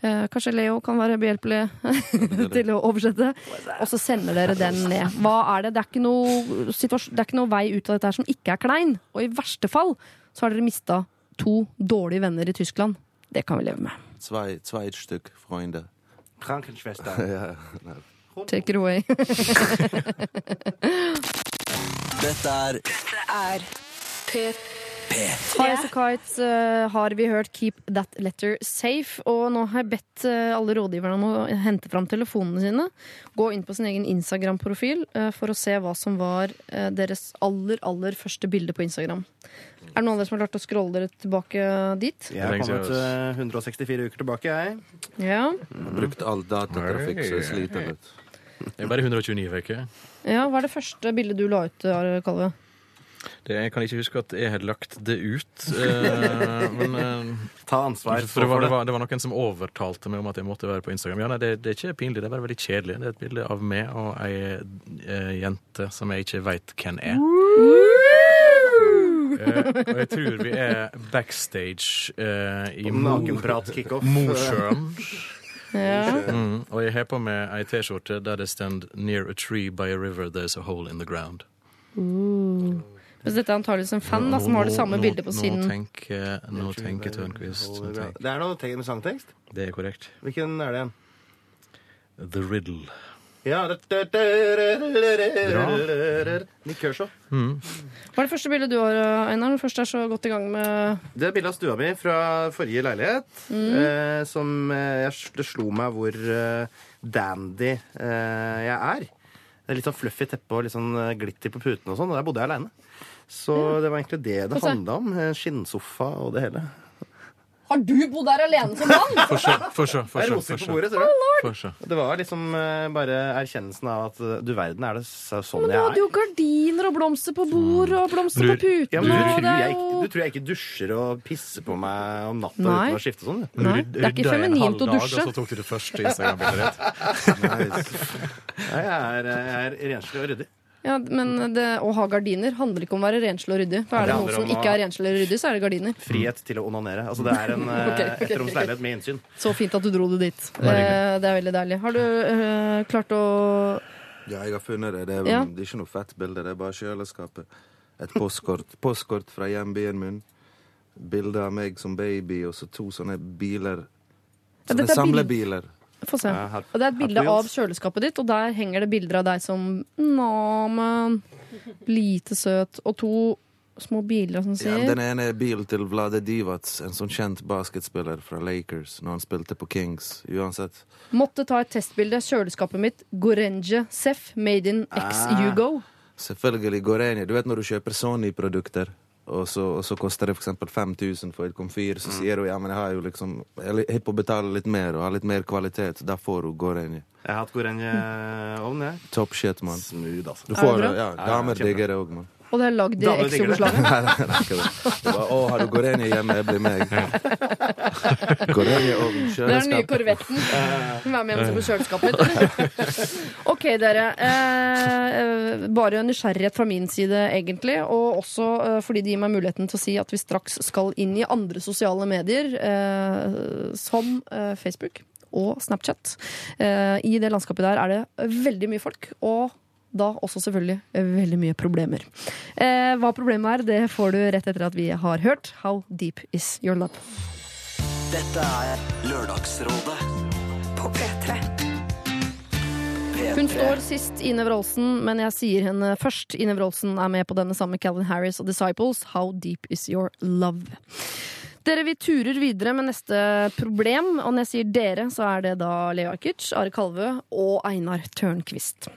Eh, kanskje Leo kan være behjelpelig til å oversette. Og så sender dere den ned. Hva er det? Det er ikke noe, det er ikke noe vei ut av dette her som ikke er klein. Og i verste fall så har dere mista to dårlige venner i Tyskland. Det kan vi leve med. Zwei, zwei Stück Freunde. Krankenschwester. Ja. Take it away. Dette er Dette er P3. Highas og Kites eh, har vi hørt Keep That Letter Safe. Og nå har jeg bedt eh, alle rådgiverne om å hente fram telefonene sine. Gå inn på sin egen Instagram-profil eh, for å se hva som var deres aller, aller første bilde på Instagram. Er det noen av dere som har klart å scrolle dere tilbake dit? Jeg har kommet eh, 164 uker tilbake, jeg. Ja. Mm. brukt all datatrafikk, så jeg sliter litt. Det er bare 129 uker. ja. Hva er det første bildet du la ut, Kalve? Det, jeg kan ikke huske at jeg hadde lagt det ut. Eh, men eh, Ta ansvar for det var, det, var, det var noen som overtalte meg om at jeg måtte være på Instagram. Ja, nei, det, det er ikke pinlig, det er bare veldig kjedelig. Det er et bilde av meg og ei eh, jente som jeg ikke veit hvem er. Eh, og jeg tror vi er backstage eh, i Nakenprat-kickoff. Mosjøen. Ja. Mm, og jeg har på meg ei T-skjorte der det står 'Near a tree by a river there's a hole in the ground'. Hvis dette er antakeligvis en fan da, som har det samme Nå- bildet på Nå siden. tenker, nå tenker Tørnquist Det er noe tegn med sangtekst. Det er korrekt. Hvilken er det igjen? The Riddle. Ja Nick Kershaw. Hva er det første bildet du har, Einar? Når første først er så godt i gang med Det er bildet av stua mi fra forrige leilighet. Eh, som eh, jeg, Det slo meg hvor uh, dandy eh, jeg er. Det er litt sånn fluffy teppe og litt sånn eh, glitter på putene og sånn. Og der bodde jeg aleine. Så det var egentlig det det handla om. Eh, Skinnsofa og det hele. Har du bodd der alene som mann?! Det er roser få på bordet, ser du. Det var liksom eh, bare erkjennelsen av at eh, du verden, er det så- sånn Men du hadde er? jo gardiner og blomster på bord og blomster Du- på putene. Ja, du, tror er jeg, ikke- du tror jeg ikke dusjer og pisser på meg om natta Nei. uten å skifte sånn? du? Nei, det er ikke feminint å dusje. Og så tok du det første Instagram-bildet ditt. Jeg er, jeg er renslig og ryddig. Ja, men det, å ha gardiner handler ikke om å være renslig og ryddig. For er Det det noen som ikke er renslig eller ryddig, så er det gardiner. Frihet til å onanere. Altså, det er en okay, okay, ok, ettroms leilighet med innsyn. Så fint at du dro det dit. Det hyggelig. Eh, Det er veldig deilig. Har du eh, klart å Ja, jeg har funnet det. Det er, Ja. det er ikke noe fett bilde, det er bare kjøleskapet. Et postkort. Postkort fra hjembyen min. Bilde av meg som baby, og så to sånne biler. Sånne ja, er samlebiler. Få se. Ja, Og det er et bilde av kjøleskapet ditt, og der henger det bilder av deg som Nå, men Lite søt. Og to små biler som Ja, sier den ene er bilen til Vlade Divac, en sånn kjent basketspiller fra Lakers, når han spilte på Kings. Uansett. Måtte ta et testbilde. Kjøleskapet mitt. Gorenje Seff. Made in X Hugo. Selvfølgelig i Du vet når du kjøper Sony-produkter, og så, og så koster det f.eks. 5000 for et komfyr, så sier hun ja, men jeg har jo liksom Jeg er på å betale litt mer og har litt mer kvalitet. Da får hun i. Jeg har hatt Gorenje-ovn, jeg. Top shit, mann. Smooth, altså. Du får Ja, Damer digger det òg, mann. Og det er lagd i det. X-Jugoslavia. Nei, nei, nei, ikke det. Det var, Å, har du Gorenje hjemme? Jeg blir meg. Gorenje-ovn, Det er den nye korvetten. Vær med hjem på kjøleskapet mitt. OK, dere. Eh, bare nysgjerrighet fra min side, egentlig. Og også eh, fordi det gir meg muligheten til å si at vi straks skal inn i andre sosiale medier, eh, som eh, Facebook og Snapchat. Eh, I det landskapet der er det veldig mye folk. og da også selvfølgelig eh, veldig mye problemer. Eh, hva problemet er, det får du rett etter at vi har hørt How Deep Is Your Love. Dette er Lørdagsrådet På P3. Hun står sist i Nevrolsen, men jeg sier henne først. I Nevrolsen er med på denne samme Calvin Harris og Disciples. How deep is your love? Dere, Vi turer videre med neste problem, og når jeg sier dere, så er det da Leo Ajkic, Are Kalvø og Einar Tørnquist.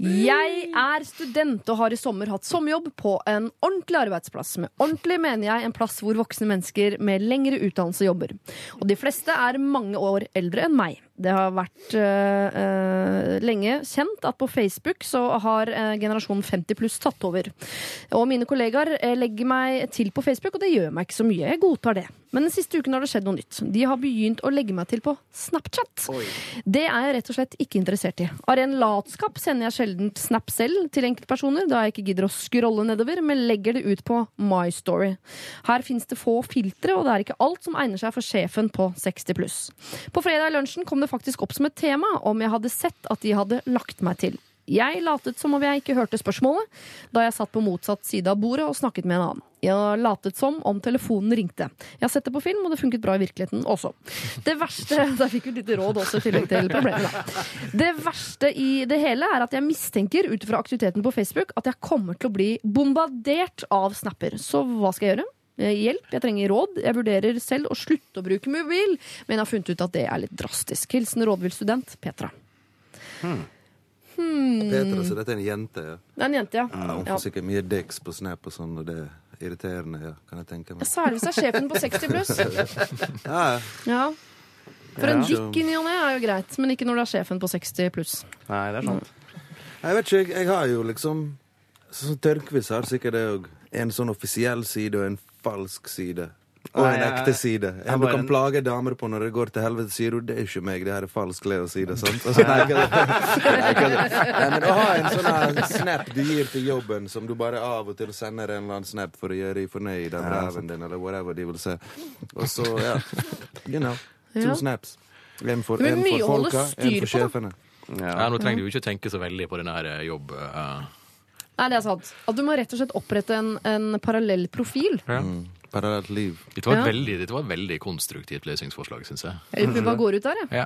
Jeg er student og har i sommer hatt sommerjobb på en ordentlig arbeidsplass. Med ordentlig mener jeg en plass hvor voksne mennesker med lengre utdannelse jobber. Og de fleste er mange år eldre enn meg. Det har vært øh, lenge kjent at på Facebook så har uh, generasjonen 50 pluss tatt over. Og mine kollegaer legger meg til på Facebook, og det gjør meg ikke så mye. Jeg godtar det. Men den siste uken har det skjedd noe nytt. De har begynt å legge meg til på Snapchat. Det er jeg rett og slett ikke interessert i. Av ren latskap sender jeg sjelden Snap selv til enkeltpersoner, da jeg ikke gidder å scrolle nedover, men legger det ut på My Story. Her fins det få filtre, og det er ikke alt som egner seg for sjefen på 60 pluss. På fredag i lunsjen kom det faktisk opp som et tema om jeg hadde sett at de hadde lagt meg til. Jeg latet som om jeg ikke hørte spørsmålet, da jeg satt på motsatt side av bordet og snakket med en annen. Jeg latet som om telefonen ringte. Jeg har sett det på film, og det funket bra i virkeligheten også. Det verste Der fikk vi litt råd også, i tillegg til problemet, da. Det verste i det hele er at jeg mistenker, ut fra aktiviteten på Facebook, at jeg kommer til å bli bombardert av snapper. Så hva skal jeg gjøre? Eh, Hjelp, jeg trenger råd. Jeg vurderer selv å slutte å bruke mobil, men jeg har funnet ut at det er litt drastisk. Hilsen rådvill student Petra. Petra, så dette er en jente. ja. Det er en jente, ja. Ja, hun ja. får sikkert mye deks på Snap og sånn, og det er irriterende, ja, kan jeg tenke meg. Særlig hvis det er sjefen på 60 pluss. Ja, ja. Ja. For en dikk i ny og ne er jo greit, men ikke når det er sjefen på 60 pluss. Nei, det er sant. Jeg vet ikke, jeg, jeg har jo liksom Sånn som Tørnquist har sikkert det òg. En sånn offisiell side og en falsk side. Og en ekte side. En du kan plage damer på når det går til helvete, sier du det er ikke meg, det her er falsk Leo-side. sant? Altså, nei, ikke det. Nei, ikke det. Nei, men å ha en sånn snap du gir til jobben, som du bare av og til sender en eller annen snap for å gjøre i fornøyd den ræven din, eller whatever de vil se. Og så, ja You know. To snaps. En for, en for folka, en for sjefene. Ja, Nå trenger du jo ikke tenke så veldig på den her eh, jobb... eh, Nei, det er sant. At du må rett og slett opprette en, en parallell profil. ja. Mm. Parallelt liv. Dette var, et Ja. veldig, dette var et veldig konstruktivt løsningsforslag, syns jeg. Vi bare går ut der, jeg. Ja.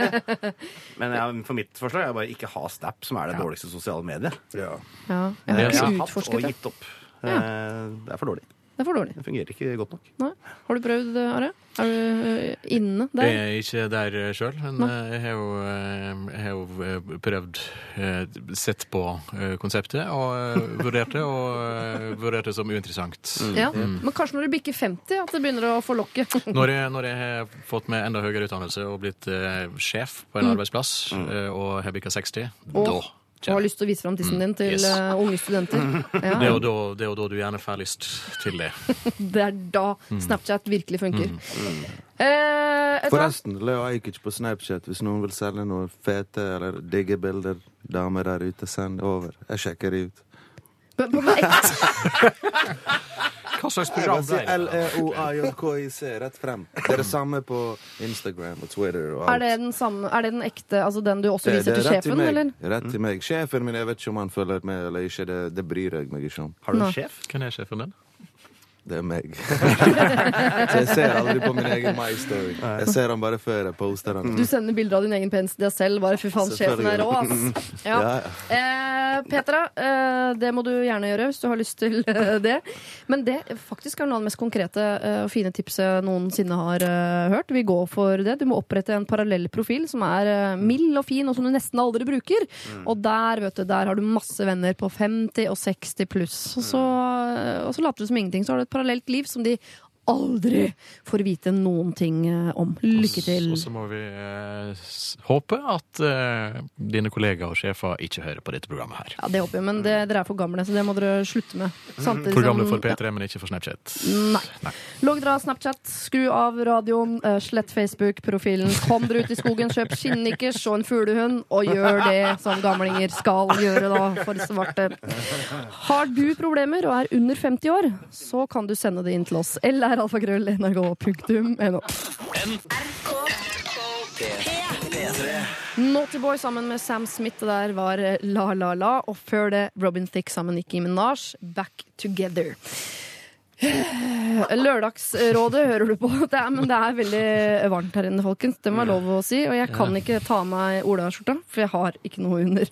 Men ja, for mitt forslag er bare ikke ha Snap, som er det dårligste sosiale mediet. Ja. Ja, jeg har ikke hatt og utforsket det. gitt opp. Eh, Det er for dårlig. Det er for dårlig. Det fungerer ikke godt nok. Nei. Har du prøvd, Are? Er du inne inne Jeg der? er ikke der sjøl, men Nei. eh, jeg har jo, eh, jeg har jo eh, prøvd eh, Sett på eh, konseptet og eh, vurdert det, og eh, vurdert det som uinteressant. Ja. Men kanskje når du bikker 50 at det begynner å få lokket. Når jeg, når jeg har fått meg enda høyere utdannelse og blitt eh, sjef på en arbeidsplass, eh, og har bikka 60, Og- da Og har lyst til å vise fram tissen din til Yes. øh, unge studenter. det, er jo da, det er jo da du gjerne får lyst til det. Det er da Snapchat virkelig funker. Mm. Mm. Eh? Forresten, Leo Ajkic på Snapchat. Hvis noen vil selge noen fete eller digge bilder, damer der ute, send over. Jeg sjekker det ut. På. Hva slags program ble det? L-E-O-I-J-K-I-C rett frem. Det er det samme på Instagram og Twitter og alt. Er det den samme Er det den ekte, altså den du også viser det er til sjefen, eller? Rett til meg. Sjefen min, jeg vet ikke om han følger med eller ikke. Det, det bryr jeg meg ikke om. Har du en sjef? Hvem er sjefen din? Det er meg. Så jeg ser aldri på min egen My Story. Jeg ser den bare før jeg poster den. Du sender bilder av din egen penis til deg selv. Bare fy faen, sjefen er rå, ass. Ja. Ja, ja. Eh, Petra, eh, det må du gjerne gjøre hvis du har lyst til eh, det. Men det faktisk er noe av det mest konkrete eh, og fine tipset noensinne har eh, hørt. Vi går for det. Du må opprette en parallell profil som er eh, mild og fin, og som du nesten aldri bruker. Og der vet du, der har du masse venner på 50 og 60 pluss. Og så, og så later du som ingenting. Så har du et parallelt liv som de aldri får vite noen ting eh, om. Lykke til. Og så må vi eh, håpe at eh, dine kollegaer og sjefer ikke hører på dette programmet her. Ja, Det håper jeg, men det, dere er for gamle, så det må dere slutte med. Samtidig For gamle som- for P3, men ikke for Snapchat. Nei. Nei. Logg dere av Snapchat, skru av radioen, eh, slett Facebook-profilen. Kom dere ut i skogen, kjøp skinnnikkers og en fuglehund, og gjør det som gamlinger skal gjøre da, for svarte. Har du problemer og er under 50 år, så kan du sende det inn til oss. Eller alfakrøll.nrk.no. P3. Naughty Boy sammen med Sam Smith. Det der var eh, La La La. Og før det Robin Thicke sammen med Nikki Minaj, Back Together. Lørdagsrådet hører du på. Det er, men det er veldig varmt her inne, folkens. Det må være lov å si. Og jeg kan ikke ta av meg Ola-skjorta, for jeg har ikke noe under.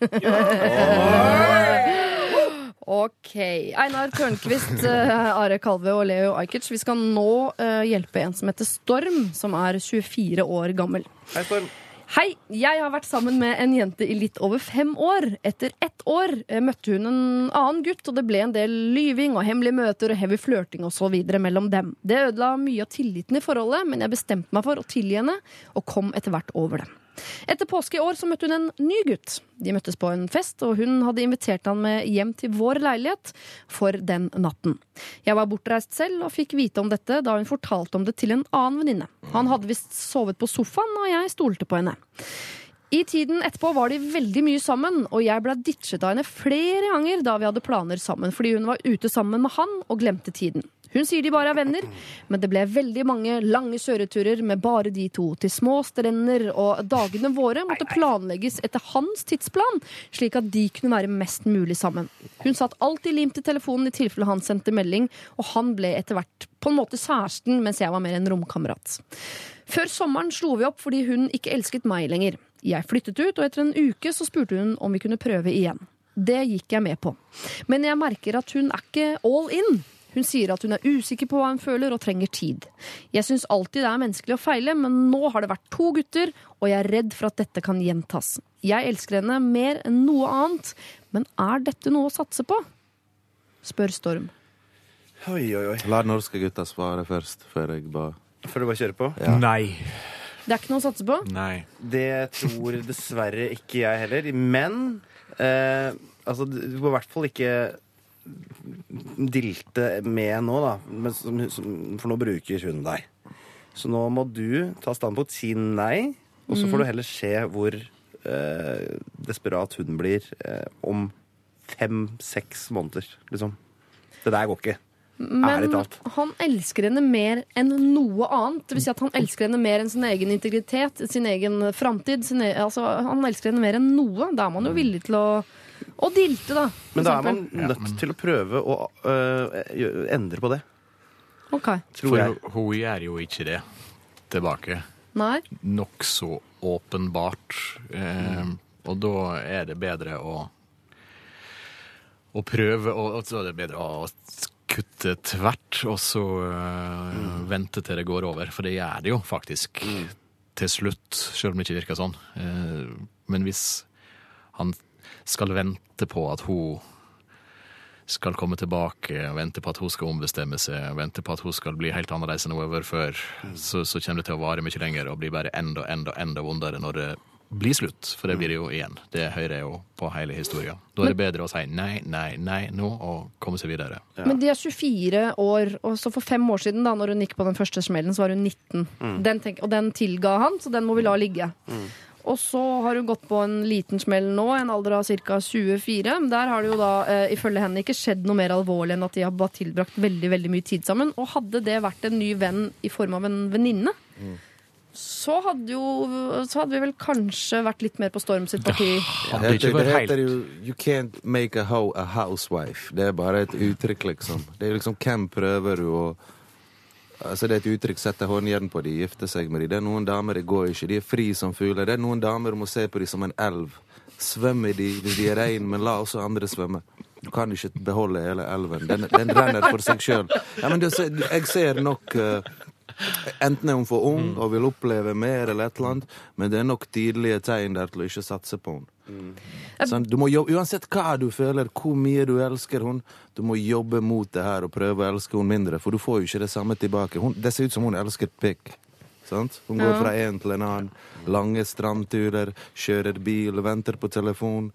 OK. Einar Tørnquist, eh, Are Kalve og Leo Ajkic. Vi skal nå eh, hjelpe en som heter Storm, som er 24 år gammel. Hei, Storm. Hei, jeg har vært sammen med en jente i litt over fem år. Etter ett år eh, møtte hun en annen gutt, og det ble en del lyving og hemmelige møter og heavy flørting osv. mellom dem. Det ødela mye av tilliten i forholdet, men jeg bestemte meg for å tilgi henne, og kom etter hvert over det. Etter påske i år så møtte hun en ny gutt. De møttes på en fest, og hun hadde invitert han med hjem til vår leilighet for den natten. Jeg var bortreist selv og fikk vite om dette da hun fortalte om det til en annen venninne. Han hadde visst sovet på sofaen, og jeg stolte på henne. I tiden etterpå var de veldig mye sammen, og jeg ble ditchet av henne flere ganger da vi hadde planer sammen, fordi hun var ute sammen med han og glemte tiden. Hun sier de bare er venner, men det ble veldig mange lange kjøreturer med bare de to, til små strender, og dagene våre måtte planlegges etter hans tidsplan, slik at de kunne være mest mulig sammen. Hun satt alltid limt til telefonen i tilfelle han sendte melding, og han ble etter hvert på en måte kjæresten, mens jeg var mer en romkamerat. Før sommeren slo vi opp fordi hun ikke elsket meg lenger. Jeg flyttet ut, og etter en uke så spurte hun om vi kunne prøve igjen. Det gikk jeg med på. Men jeg merker at hun er ikke all in. Hun sier at hun er usikker på hva hun føler og trenger tid. Jeg syns alltid det er menneskelig å feile, men nå har det vært to gutter, og jeg er redd for at dette kan gjentas. Jeg elsker henne mer enn noe annet, men er dette noe å satse på? Spør Storm. Oi, oi, oi. La norske gutter svare først, før jeg bare Før du bare kjører på? Ja. Nei. Det er ikke noe å satse på? Nei. Det tror dessverre ikke jeg heller. Men eh, altså, du må i hvert fall ikke dilte med nå, da. For nå bruker hun deg. Så nå må du ta standpunkt, si nei, og så får du heller se hvor eh, desperat hun blir eh, om fem-seks måneder, liksom. Det der går ikke. Men han elsker henne mer enn noe annet. Det vil si at han elsker henne mer enn sin egen integritet, sin egen framtid. E altså, han elsker henne mer enn noe. Da er man jo villig til å, å dilte, da. Men da er man nødt til å prøve å øh, endre på det, Ok. tror For jeg. hun, hun gjør jo ikke det tilbake. Nei. Nokså åpenbart. Eh, og da er det bedre å å prøve å, og så er det bedre å kutte tvert, og så eh, vente til det går over. For det gjør det jo faktisk til slutt, selv om det ikke virker sånn. Eh, men hvis han skal vente på at hun skal komme tilbake, vente på at hun skal ombestemme seg, vente på at hun skal bli helt annerledes enn hun har vært før, så, så kommer det til å vare mye lenger og bli bare enda, enda, enda vondere når det blir slutt. For det blir det jo igjen. Det hører jeg jo på hele historien. Da er det bedre å si nei, nei, nei nå og komme seg videre. Men de er 24 år, og så for fem år siden, da når hun gikk på den første smellen, så var hun 19. Den tenk, og den tilga han, så den må vi la ligge. Og så har hun gått på en liten smell nå, en alder av ca. 24. Der har det jo da eh, ifølge henne ikke skjedd noe mer alvorlig enn at de har bare tilbrakt veldig veldig mye tid sammen. Og hadde det vært en ny venn i form av en venninne, så hadde jo Så hadde vi vel kanskje vært litt mer på Storm sitt parti. Ja, Det det heter jo You can't make a hoe a housewife. Det er bare et uttrykk, liksom. Det er liksom Hvem prøver du å Altså Det er et uttrykk. Sette håndjern på de, gifte seg med de. Det er noen damer det går ikke. De er fri som fugler. Det er noen damer du må se på de som en elv. Svømmer de de er rein, men la også andre svømme. Du kan ikke beholde hele elven. Den, den renner for seg sjøl. Ja, jeg ser nok uh, Enten er hun for ung og vil oppleve mer, eller et eller annet, men det er nok tydelige tegn der til å ikke satse på henne. Sånn, du må jobbe, uansett hva du føler, hvor mye du elsker hun, du må jobbe mot det her og prøve å elske hun mindre, for du får jo ikke det samme tilbake. Hun, det ser ut som hun elsker pikk. Sant? Hun går Ja. fra en til en annen. Lange strandturer, kjører bil, venter på telefon.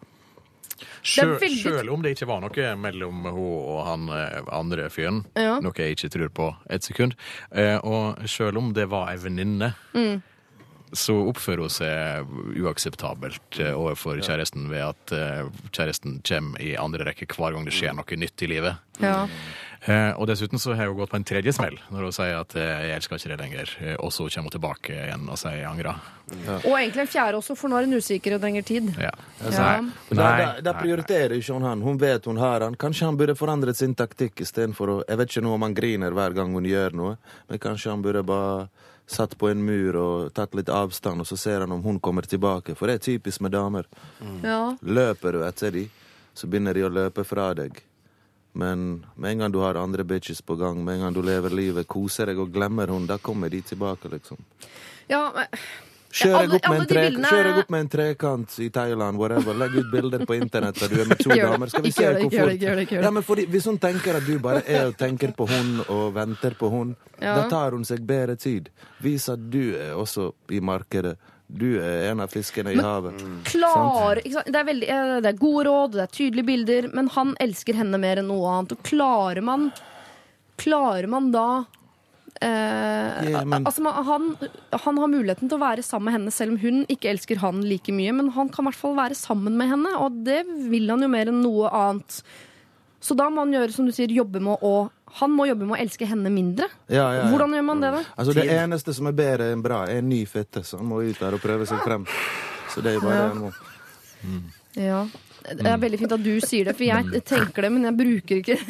Sjøl, veldig- om det ikke var noe mellom hun og han eh, andre fyren, Ja. noe jeg ikke tror på et sekund, eh, og sjøl om det var ei venninne, Mm. Så oppfører hun seg uakseptabelt eh, overfor kjæresten ved at eh, kjæresten kommer i andre rekke hver gang det skjer noe nytt i livet. Ja. Eh, og dessuten så har hun gått på en tredje smell når hun sier at 'jeg elsker ikke det lenger', og så kommer hun tilbake igjen og sier 'jeg angrer'. Og egentlig en fjerde også, for nå er hun usikker og trenger tid. Ja. Ja. Da, da prioriterer ikke hun han. Hun vet hun har han. Kanskje han burde forandret sin taktikk istedenfor å Jeg vet ikke noe om han griner hver gang hun gjør noe, men kanskje han burde bare satt på en mur og tatt litt avstand, og så ser han om hun kommer tilbake. For det er typisk med damer. Ja. Løper du etter de, så begynner de å løpe fra deg. Men med en gang du har andre bitches på gang, med en gang du lever livet, koser deg og glemmer hun, da kommer de tilbake, liksom. ja men, Kjør deg opp, med en tre- bildene- opp med en trekant i Thailand, whatever. Legg ut bilder på internett der du er med to damer. Skal vi se hvor fort. Ja, men fordi, Hvis hun tenker at du bare er og tenker på hun og venter på hun, Ja. da tar hun seg bedre tid. Vis at du er også i markedet. Du er en av fiskene i havet. Klar, ikke sant? Det, er veldig, eh, det er gode råd, det er tydelige bilder, men han elsker henne mer enn noe annet. Og klarer man Klarer man da eh, Ja, altså han, han har muligheten til å være sammen med henne selv om hun ikke elsker han like mye, men han kan i hvert fall være sammen med henne, og det vil han jo mer enn noe annet. Så da må han gjøre som du sier, jobbe med å Han må jobbe med å elske henne mindre. Ja, ja, ja. Hvordan gjør man det, da? Altså Det eneste som er bedre enn bra, er en ny fitte, så han må ut der og prøve seg frem. Så det er bare Ja. det han må. Ja. Det er veldig fint at du sier det, for jeg tenker det, men jeg bruker ikke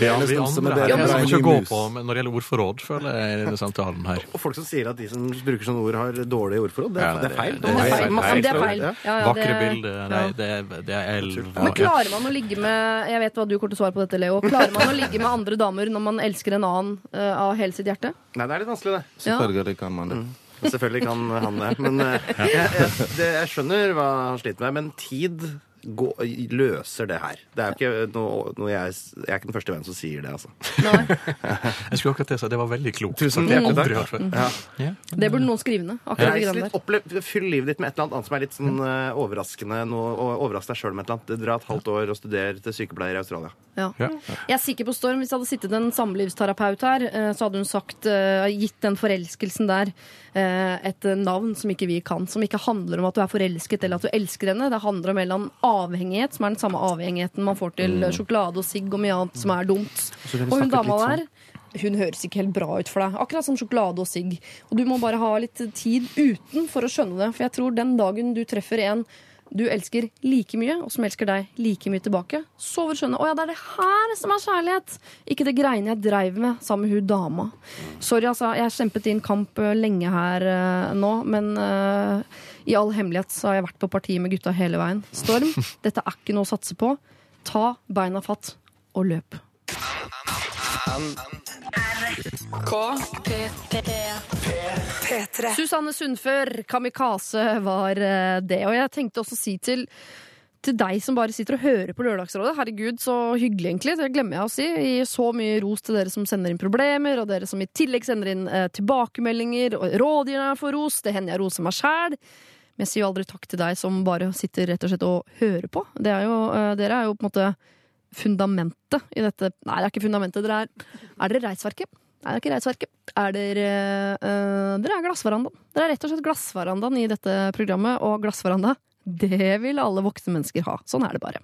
Ja, vi er andre her er ikke på når det gjelder ordforråd, føler jeg, i denne samtalen her. Og folk som sier at de som bruker sånne ord, har dårlige ordforråd. Det, er- det er feil. det- er feil. Masse det er feil. Ja. Ja, ja, Vakre bilder, nei, det, det er elv. Men klarer man å ligge med Jeg vet hva du kommer til å svare på dette, Leo. Klarer man å ligge med andre damer når man elsker en annen eh, av hele sitt hjerte? Nei, det er litt vanskelig, det. Selvfølgelig kan man det. Selvfølgelig kan han det. Men eh, jeg, jeg, det, jeg skjønner hva han sliter med. Men tid gå, løser det her. Det er jo ikke noe, noe jeg, jeg er ikke den første vennen som sier det, altså. Nei. Jeg skulle akkurat til å si det var veldig klokt. Tusen Det hjertelig aldri takk. hørt før. Ja. Ja. Det burde noen skrive ned. Akkurat Fyll livet ditt med et eller annet som er litt sånn eh, overraskende. Noe, og overrask deg sjøl med et eller annet. Dra et halvt år og studere til sykepleier i Australia. Ja. Ja. Jeg er sikker på Storm, Hvis det hadde sittet en samlivsterapeut her, eh, så hadde hun sagt, gitt den forelskelsen der et navn som ikke vi kan. Som ikke handler om at du er forelsket eller at du elsker henne. Det handler om en eller annen avhengighet, som er den samme avhengigheten man får til mm. sjokolade og sigg og mye annet som er dumt. Og hun dama der hun høres ikke helt bra ut for deg. Akkurat som sjokolade og sigg. Og du må bare ha litt tid uten for å skjønne det. For jeg tror den dagen du treffer en du elsker like mye, og som elsker deg like mye tilbake, så vil du skjønne å ja, det er det her som er kjærlighet. Ikke det greiene jeg dreiv med sammen med hun dama. Sorry, altså. Jeg har kjempet din kamp eh, lenge her uh, nå, men uh, i all hemmelighet så har jeg vært på partiet med gutta hele veien. Storm, dette er ikke noe å satse på. Ta beina fatt og løp. P3. Susanne Sundfør, Kamikaze var eh, det. Og jeg tenkte også å si til, til deg som bare sitter og hører på Lørdagsrådet, herregud, så hyggelig egentlig, det glemmer jeg å si. Gi så mye ros til dere som sender inn problemer, og dere som i tillegg sender inn eh, tilbakemeldinger, og rådgiverne får ros. Det hender jeg roser meg sjæl. Men jeg sier jo aldri takk til deg som bare sitter rett og slett og hører på. Er jo, eh, dere er jo på en måte fundamentet i dette Nei, det er ikke fundamentet. Dere er Er dere reisverket? Nei, det er ikke Reisverket. Er dere uh, Dere er Glassverandaen. Dere er rett og slett Glassverandaen i dette programmet, og Glassveranda det vil alle voksne mennesker ha. Sånn er det bare.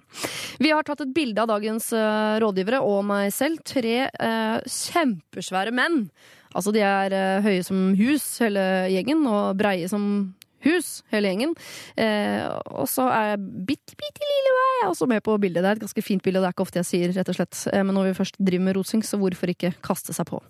Vi har tatt et bilde av dagens uh, rådgivere og meg selv. Tre uh, kjempesvære menn. Altså, de er høye som hus, hele gjengen, og breie som hus, hele gjengen. Eh, og så er jeg bitte, bitte lille meg også med på bildet. Det er et ganske fint bilde, det er ikke ofte jeg sier, rett og slett. Eh, men når vi først driver med rosing, så hvorfor ikke kaste seg på?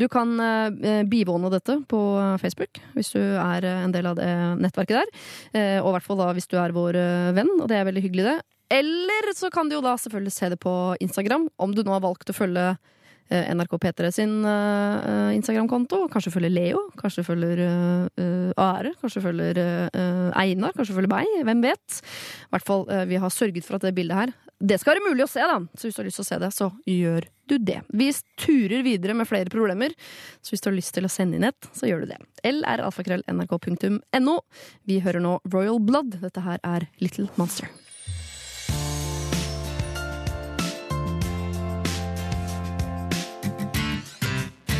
Du kan eh, bivåne dette på Facebook, hvis du er eh, en del av det nettverket der. Eh, og i hvert fall da hvis du er vår eh, venn, og det er veldig hyggelig, det. Eller så kan du jo da selvfølgelig se det på Instagram, om du nå har valgt å følge eh, NRK P3 sin eh, Instagram-konto. Kanskje følger Leo, kanskje følger eh, Are, kanskje følger eh, Einar, kanskje følger meg. Hvem vet? I hvert fall, eh, vi har sørget for at det bildet her det skal være mulig å se, da. Så hvis du har lyst til å se det, så gjør du det. Vi turer videre med flere problemer, så hvis du har lyst til å sende inn et, så gjør du det. lralfakrøll.nrk.no. Vi hører nå Royal Blood. Dette her er Little Monster.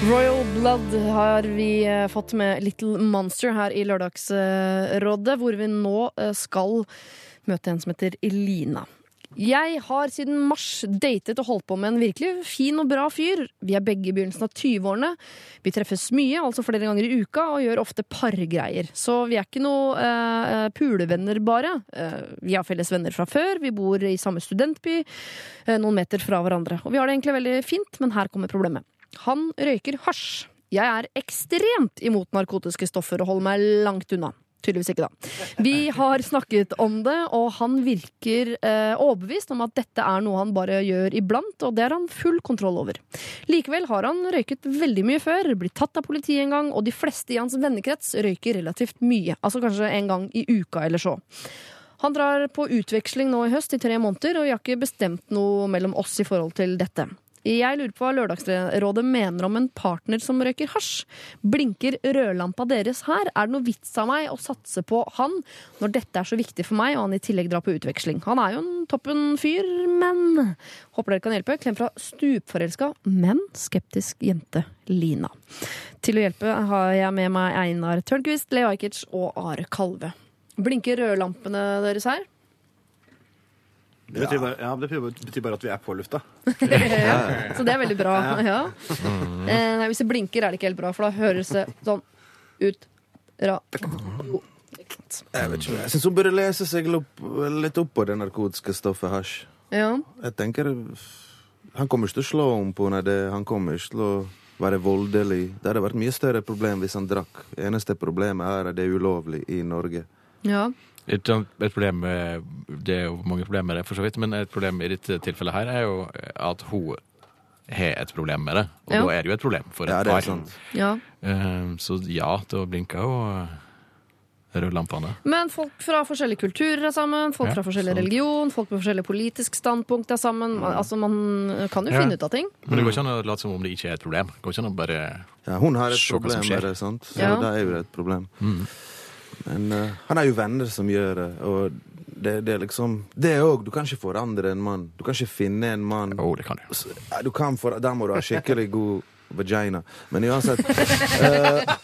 Royal Blood har vi eh, fått med Little Monster her i Lørdagsrådet, hvor vi nå eh, skal møte en som heter Elina. Jeg har siden mars datet og holdt på med en virkelig fin og bra fyr. Vi er begge i begynnelsen av 20-årene. Vi treffes mye, altså flere ganger i uka, og gjør ofte pargreier. Så vi er ikke noe eh, pulevenner, bare. Eh, vi har felles venner fra før, vi bor i samme studentby, eh, noen meter fra hverandre. Og vi har det egentlig veldig fint, men her kommer problemet. Han røyker hasj. Jeg er ekstremt imot narkotiske stoffer og holder meg langt unna. Tydeligvis ikke, da. Vi har snakket om det, og han virker eh, overbevist om at dette er noe han bare gjør iblant, og det har han full kontroll over. Likevel har han røyket veldig mye før, blitt tatt av politiet en gang, og de fleste i hans vennekrets røyker relativt mye. Altså kanskje en gang i uka eller så. Han drar på utveksling nå i høst i tre måneder, og vi har ikke bestemt noe mellom oss i forhold til dette. Jeg lurer på hva Lørdagsrådet mener om en partner som røyker hasj. Blinker rødlampa deres her? Er det noe vits av meg å satse på han når dette er så viktig for meg, og han i tillegg drar på utveksling? Han er jo en toppen fyr, men Håper dere kan hjelpe. Klem fra stupforelska, men skeptisk jente Lina. Til å hjelpe har jeg med meg Einar Tørnquist, Leo Ajkic og Are Kalve. Blinker rødlampene deres her? Det betyr, bare, ja, det betyr- bare at vi er på lufta. Så det er veldig bra. Ja. Eh, nei, hvis det blinker, er det ikke helt bra, for da høres det sånn ut. Ra. Jeg vet ikke. Jeg syns hun burde lese seg litt opp på det narkotiske stoffet hasj. Ja. Jeg tenker Han kommer ikke til å slå om på henne. Han kommer ikke til å være voldelig. Det hadde vært mye større problem hvis han drakk. Eneste problemet er at det er ulovlig i Norge. ja. Et, et problem Det er jo mange problemer med det, for så vidt, men et problem i dette tilfellet her er jo at hun har et problem med det. Og Ja. da er det jo et problem for et Ja, det par. Sånn. ja. Eh, Så ja, da blinka jo eh, rødlampene. Men folk fra forskjellige kulturer er sammen, folk Ja, fra forskjellig religion, folk med forskjellig politisk standpunkt er sammen. Man, altså, man kan jo Ja. finne ut av ting. Men det går ikke an å late som om det ikke er et problem. Det går ikke an å bare Ja, hun har et problem det, sant? Så Ja. da er jo det et problem. Mm. Men uh, han er jo venner som gjør det, og det, det er liksom Det òg. Du kan ikke forandre en mann. Du kan ikke finne en mann Jo, det kan du. Du kan for, Da må du ha skikkelig god vagina. Men uansett uh,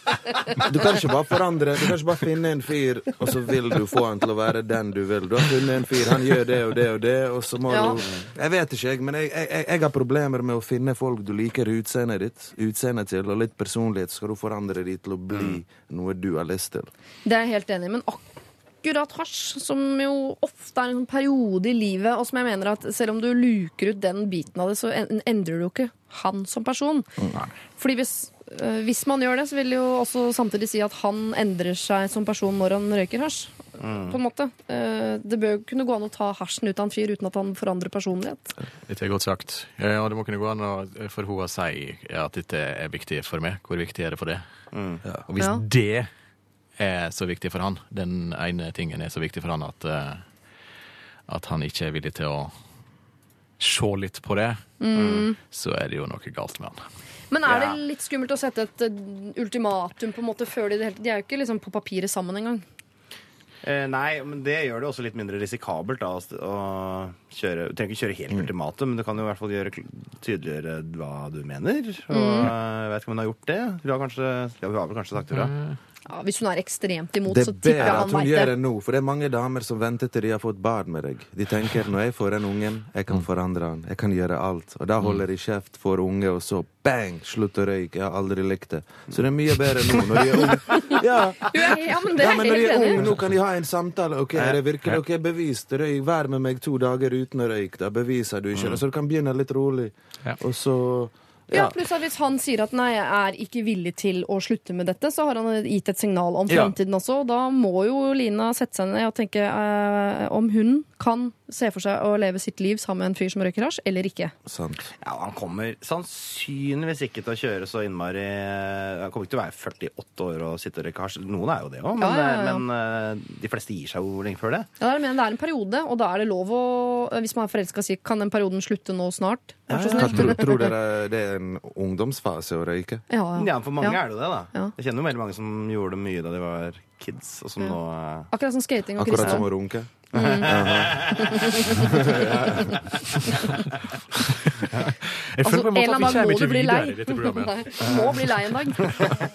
Du kan ikke bare forandre. Du kan ikke bare finne en fyr, og så vil du få han til å være den du vil. Du har funnet en fyr, han gjør det og det og det, og så må Ja. du Jeg vet ikke, jeg, men jeg, jeg, jeg har problemer med å finne folk du liker utseendet ditt, utseendet til, og litt personlighet. Skal du forandre de til å bli noe du har lyst til. Det er jeg helt enig i. Men akkurat hasj, som jo ofte er en sånn periode i livet, og som jeg mener at selv om du luker ut den biten av det, så endrer du jo ikke han som person. Fordi hvis, øh, hvis man gjør det, så vil det jo også samtidig si at han endrer seg som person når han røyker hasj. På en måte. Eh, Det bør jo kunne gå an å ta hasjen ut av en fyr uten at han forandrer personlighet. Dette er godt sagt. Ja, det må kunne gå an å, for hun å si at dette er viktig for meg. Hvor viktig er det for det? Og hvis Ja. det er så viktig for han, den ene tingen er så viktig for han at, eh, at han ikke er villig til å se litt på det, så er det jo noe galt med han. Men er Ja. det litt skummelt å sette et eh, ultimatum på en måte før de det hele De er jo ikke liksom på papiret sammen engang. Eh, nei, men det gjør det også litt mindre risikabelt da, å kjøre Du trenger ikke kjøre helt ultimatum, men du kan jo i hvert fall gjøre tydeligere hva du mener. Og Mm. jeg vet ikke om hun har gjort det. Hun har, kanskje, ja, hun har vel kanskje sagt det bra. Ja, hvis hun er ekstremt imot, Det så er tipper bedre jeg at han hun veit gjør det. det nå, for det er mange damer som venter til de har fått barn med deg. De tenker når jeg får den ungen, jeg kan forandre han, jeg kan gjøre alt. Og da holder de kjeft, for unge, og så bang, slutt å røyke. Jeg har aldri likt det. Så det er mye bedre nå når de er unge. Ja, Ja, men det ja men når de er unge, nå kan de ha en samtale. Ok, er det virkelig ok, bevist røyk? Vær med meg to dager uten å røyke. Da beviser du ikke det. Så du kan begynne litt rolig. Og så Ja, ja. pluss at Hvis han sier at nei, jeg er ikke villig til å slutte med dette, så har han gitt et signal om Ja. fremtiden også. Og da må jo Lina sette seg ned og tenke eh, om hun kan se for seg å leve sitt liv sammen med en fyr som røyker hasj, eller ikke. Sant. Ja, Han kommer sannsynligvis ikke til å kjøre så innmari Han kommer ikke til å være 48 år og sitte og røyke hasj. Noen er jo det òg, men, Ja, ja, ja. men eh, de fleste gir seg jo lenge før det. Ja, men det er en periode, og da er det lov å Hvis man er forelska, si kan den perioden slutte nå snart? Tror, tror dere det er en ungdomsfase å røyke? Ja, Ja, For mange Ja. er det det, da. Ja. Jeg kjenner jo veldig mange som gjorde det mye da de var kids, og som nå eh, Akkurat som skating og Akkurat som å runke? Jeg Altså, føler på en måte at vi kommer ikke bli videre i dette programmet. Nei, må bli lei en dag.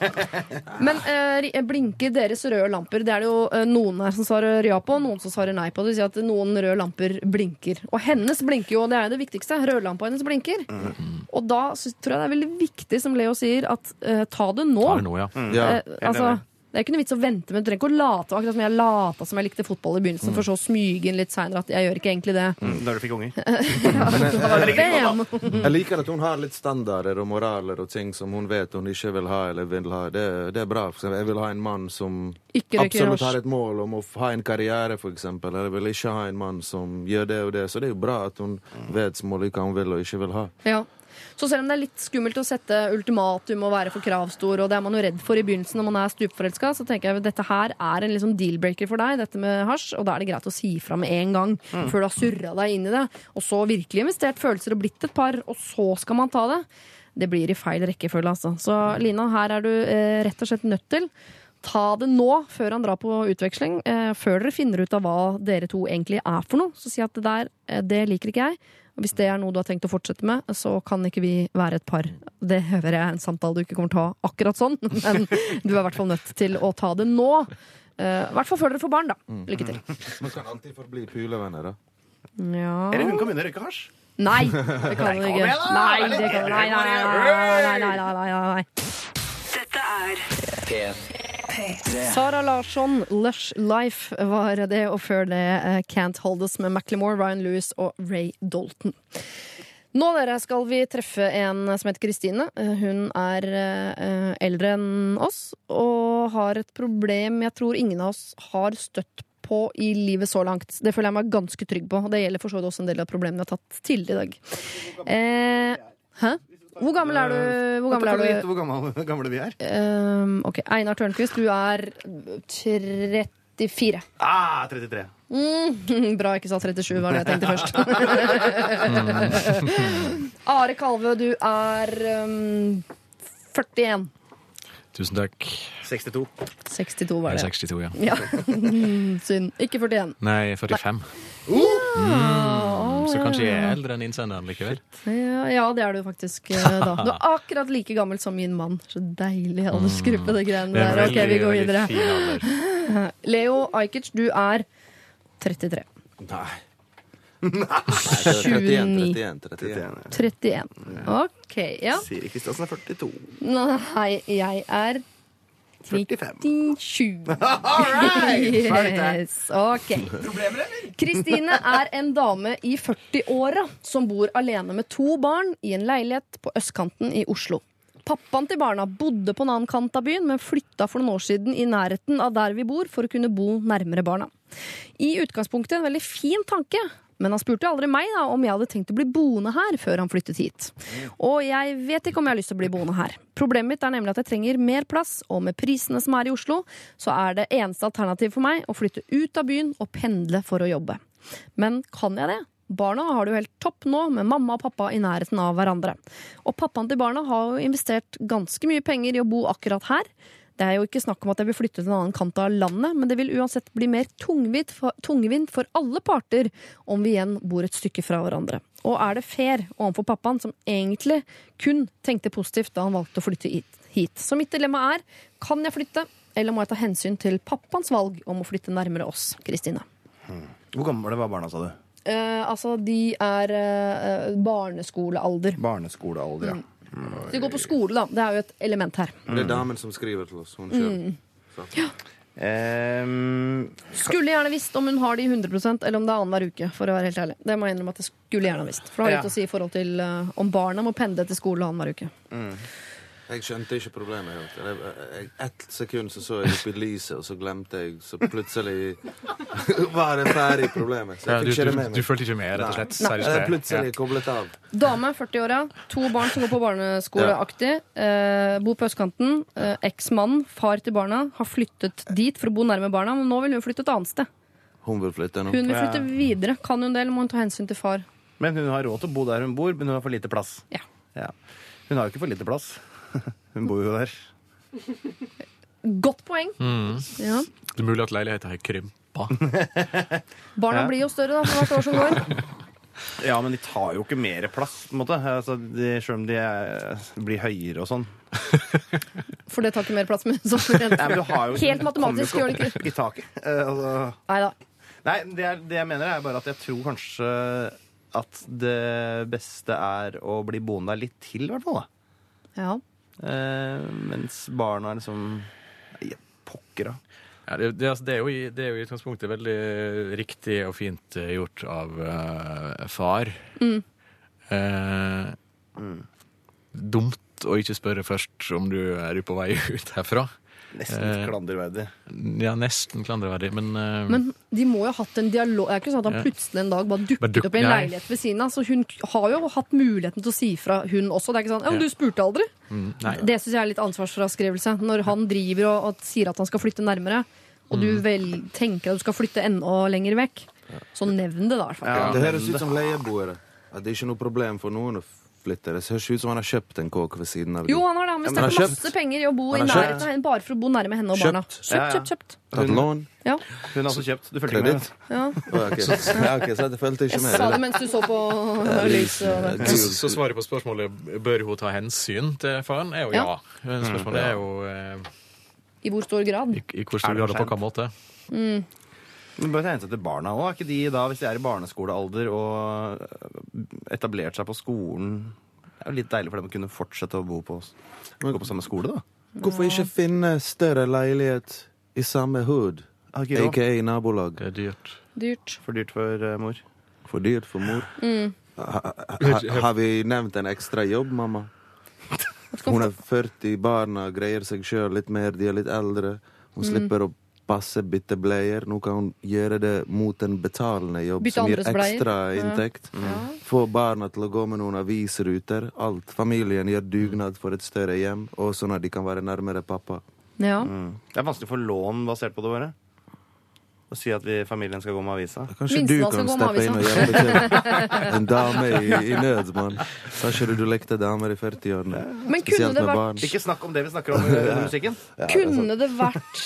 Men eh, blinker deres røde lamper? Det er det jo eh, noen her som svarer ja på, og noen som svarer nei på. Det vil si at noen røde lamper blinker. Og hennes blinker jo, og det er jo det viktigste. Rødlampa hennes blinker. Og da tror jeg det er veldig viktig, som Leo sier, at eh, ta det nå. Ta det nå, ja. Mm. Eh, altså, det er ikke noe vits å vente, men du trenger ikke å late akkurat som jeg lata som jeg likte fotball i begynnelsen, for så å smyge inn litt seinere at jeg gjør ikke egentlig det. mm, Da du fikk unger. ja, Jeg liker at hun har litt standarder og moraler og ting som hun vet hun ikke vil ha eller vil ha. Det, det er bra. Jeg vil ha en mann som Ikke absolutt har et mål om å ha en karriere, for eksempel. Eller vil ikke ha en mann som gjør det og det. Så det er jo bra at hun vet smålig hva hun vil og ikke vil ha. Ja. Så selv om det er litt skummelt å sette ultimatum og være for kravstor, og det er man jo redd for i begynnelsen når man er stupforelska, så tenker jeg at dette her er en liksom deal-breaker for deg, dette med hasj, og da er det greit å si fra med en gang, før du har surra deg inn i det, og så virkelig investert følelser og blitt et par, og så skal man ta det. Det blir i feil rekkefølge, altså. Så Lina, her er du eh, rett og slett nødt til Ta det nå, før han drar på utveksling. Eh, før dere finner ut av hva dere to egentlig er for noe. Så si at det der, eh, det liker ikke jeg. Og hvis det er noe du har tenkt å fortsette med, så kan ikke vi være et par. Det hører jeg er en samtale du ikke kommer til å ha akkurat sånn, men du er i hvert fall nødt til å ta det nå. Eh, I hvert fall før dere får barn, da. Lykke til. Man kan alltid forbli pulevenner, da. Ja Eller hun kan begynne å røyke hasj. Nei, det kan du ikke. Nei, det kan Nei, nei, nei, nei, nei, nei, nei, nei, nei. Dette er P3. Sara Larsson, 'Lush Life' var det, og før det eh, 'Can't Hold Us' med Macklemore, Ryan Lewis og Ray Dalton. Nå dere, skal vi treffe en som heter Kristine. Eh, Hun er eh, eldre enn oss og har et problem jeg tror ingen av oss har støtt på i livet så langt. Det føler jeg meg ganske trygg på. Det gjelder for så vidt også en del av problemene jeg har tatt tidligere i dag. Eh, hæ? Hvor gammel er du? Hvor gammel er Kan du du? gjette hvor gammel, gamle vi er? Um, ok, Einar Tørnquist, du er 34. Ah, 33. Mm, bra jeg ikke sa 37, var det jeg tenkte først. Are Kalvø, du er um, 41. Tusen takk. 62. 62 var det. 62, ja. Ja. Synd. Ikke 41. Nei, 45. Å, Så kanskje jeg er eldre enn innsenderen likevel. Ja, ja, det er du faktisk eh, da. Du er akkurat like gammel som min mann. Så deilig aldersgruppe, det greiene Det er der. Ok, vi går videre. Leo Ajkic, du er 33. Nei. 29. 31, 31. 31. Ok, ja. Siri Kristiansen er 42. Nei, jeg er 45. 97. Yes, ok. Kristine er en dame i 40-åra som bor alene med to barn i en leilighet på østkanten i Oslo. Pappaen til barna bodde på en annen kant av byen, men flytta for noen år siden i nærheten av der vi bor, for å kunne bo nærmere barna. I utgangspunktet en veldig fin tanke, men han spurte aldri meg da, om jeg hadde tenkt å bli boende her før han flyttet hit. Og jeg vet ikke om jeg har lyst til å bli boende her. Problemet mitt er nemlig at jeg trenger mer plass, og med prisene som er i Oslo, så er det eneste alternativ for meg å flytte ut av byen og pendle for å jobbe. Men kan jeg det? Barna har det jo helt topp nå, med mamma og pappa i nærheten av hverandre. Og pappaen til barna har jo investert ganske mye penger i å bo akkurat her. Det er jo ikke snakk om at jeg vil flytte til en annen kant av landet, men det vil uansett bli mer tungvint for, tungvint for alle parter om vi igjen bor et stykke fra hverandre. Og er det fair overfor pappaen, som egentlig kun tenkte positivt da han valgte å flytte hit? Så mitt dilemma er kan jeg flytte, eller må jeg ta hensyn til pappaens valg om å flytte nærmere oss? Kristine. Hvor gamle var barna, sa du? Eh, altså, de er eh, barneskolealder. Barneskolealder, ja. Så de går på skole, da. Det er jo et element her. Det er damen som skriver til oss. Hun sjøl. Ehm, Skulle gjerne visst om hun har de 100% eller om det er annenhver uke. For å være helt ærlig Det må jeg innrømme at jeg skulle gjerne visst For det har Ja. litt å si i forhold til uh, om barna må pendle til skole annenhver uke. Jeg skjønte ikke problemet. Jeg, jeg, ett sekund så så jeg opp i lyset, og så glemte jeg. Så plutselig var det ferdig problemet. Så jeg du, fikk ikke det du, med du meg. fulgte ikke med, rett og slett? Nei. Seriøst Jeg det. plutselig koblet av. Dame, 40-åra, to barn som går på barneskoleaktig. Eh, bor på østkanten. Eh, Eksmannen, far til barna, har flyttet dit for å bo nærme barna, men nå vil hun flytte et annet sted. Hun vil flytte nå. Hun vil flytte videre. Kan hun det, eller må hun ta hensyn til far? men hun har råd til å bo der hun bor, men hun har for lite plass. Ja. Hun har jo ikke for lite plass. Hun bor jo der. Godt poeng. Mm. Ja. Det er mulig at leiligheten har krympa. Barna Ja. blir jo større da, for hvert år som går. Ja, men de tar jo ikke mer plass, på en måte. Altså, de, selv om de er, blir høyere og sånn. For det tar ikke mer plass med Nei, men du har jo, Helt matematisk gjør det ikke. I taket. Eh, altså. Neida. Nei, det, er, det jeg mener er bare at jeg tror kanskje at det beste er å bli boende der litt til, i hvert fall. Ja. Eh, mens barna er liksom ja, pokker, da. Ja, det, det, altså, det, er jo i, det er jo i utgangspunktet veldig riktig og fint eh, gjort av uh, far. Mm. Eh, Dumt å ikke spørre først om du er på vei ut herfra. Nesten litt Eh, klanderverdig. Ja, nesten klanderverdig, men, uh, Men de må jo ha hatt en dialog. Det er ikke sånn at han plutselig en dag bare dukket duk- opp i en nei. leilighet ved siden av. Så hun har jo hatt muligheten til å si fra, hun også. Det er ikke sånn, ja, men du spurte aldri. mm, nei. Det syns jeg er litt ansvarsfraskrivelse. Når han driver og, og sier at han skal flytte nærmere, og du vel tenker at du skal flytte enda lenger vekk, så nevn det da, i hvert fall. Ja. Det høres ut som leieboere. At det er ikke noe problem for noen å flytte. Det høres ut som han har kjøpt en kåk ved siden av. Jo, han har det. Han har har masse penger i å bo i nærheten av henne, bare for å bo nærme henne og barna. Kjøpt. Kjøpt, kjøpt, kjøpt. Tatt lån. Ja. Hun har også kjøpt. Du fulgte ikke med? Ja. Å, ok. Ja, ok, så jeg fulgte ikke med. sa det mens du så på lyset. Så, så svaret på spørsmålet bør hun ta hensyn til faren, er jo ja. Ja. Spørsmålet er jo eh, I hvor stor grad? i, i hvor stor grad og på hvilken måte. Men bør hente til barna òg. Er ikke de da, hvis de er i barneskolealder og øh, etablert seg på skolen Det er jo litt deilig for dem å kunne fortsette å bo på, gå på samme skole, da. Hvorfor ikke finne større leilighet i samme hood, aka nabolag? Det er dyrt. Dyrt. For dyrt for uh, mor. For dyrt for mor. Mm. Ha, ha, har vi nevnt en ekstra jobb, mamma? Hun er 40, barna greier seg sjøl litt mer, de er litt eldre. Hun Mm. slipper å passe, bytte bleier. Nå kan hun gjøre det mot en betalende jobb Bytte som gir ekstra Ja. inntekt. Ja. Få barna til å gå med noen avisruter. Alt. Familien gjør dugnad for et større hjem, og sånn at de kan være nærmere pappa. Ja. Det er vanskelig å få lån basert på det, bare. Å si at vi, familien skal gå med avisa. Kanskje du kan med steppe inn og hjelpe til. En dame i, i nød, mann. Sa ikke du du lekte damer i 40-årene? Men kunne det vært Ikke snakk om det vi snakker om i musikken. Kunne det vært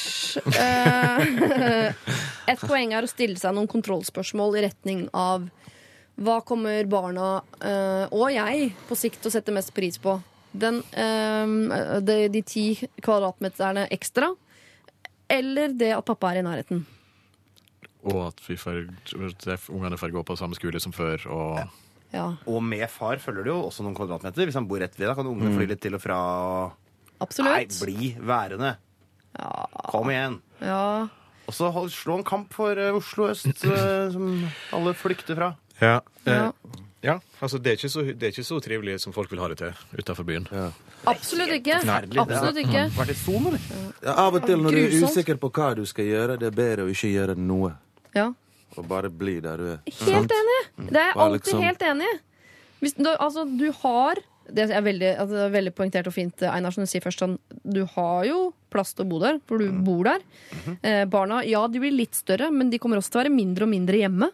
uh, Et poeng er å stille seg noen kontrollspørsmål i retning av hva kommer barna uh, og jeg på sikt til å sette mest pris på? Den, uh, de, de ti kvadratmeterne ekstra, eller det at pappa er i nærheten? Og at vi får, at ungene får gå på samme skole som før. Og Ja, Og med far følger det jo også noen kvadratmeter. Hvis han bor rett ved, da kan ungene fly litt til og fra. Nei, bli værende. Kom igjen. Ja. Og så slå en kamp for eh, Oslo øst, eh, som alle flykter fra. ja, Ja. ja, altså det er, ikke så, det er ikke så trivelig som folk vil ha det til utafor byen. Absolutt ikke. Absolutt ikke. Vært i eller? Ja, av og til når du er usikker på hva du skal gjøre, det er bedre å ikke gjøre noe. Ja. Og bare bli der du er. Helt enig! Det er jeg alltid liksom- helt enig i. Altså, du har Det er veldig, altså, veldig poengtert og fint, Einar, som du sier først sånn Du har jo plass til å bo der, for du bor der. Eh, barna, ja, de blir litt større, men de kommer også til å være mindre og mindre hjemme.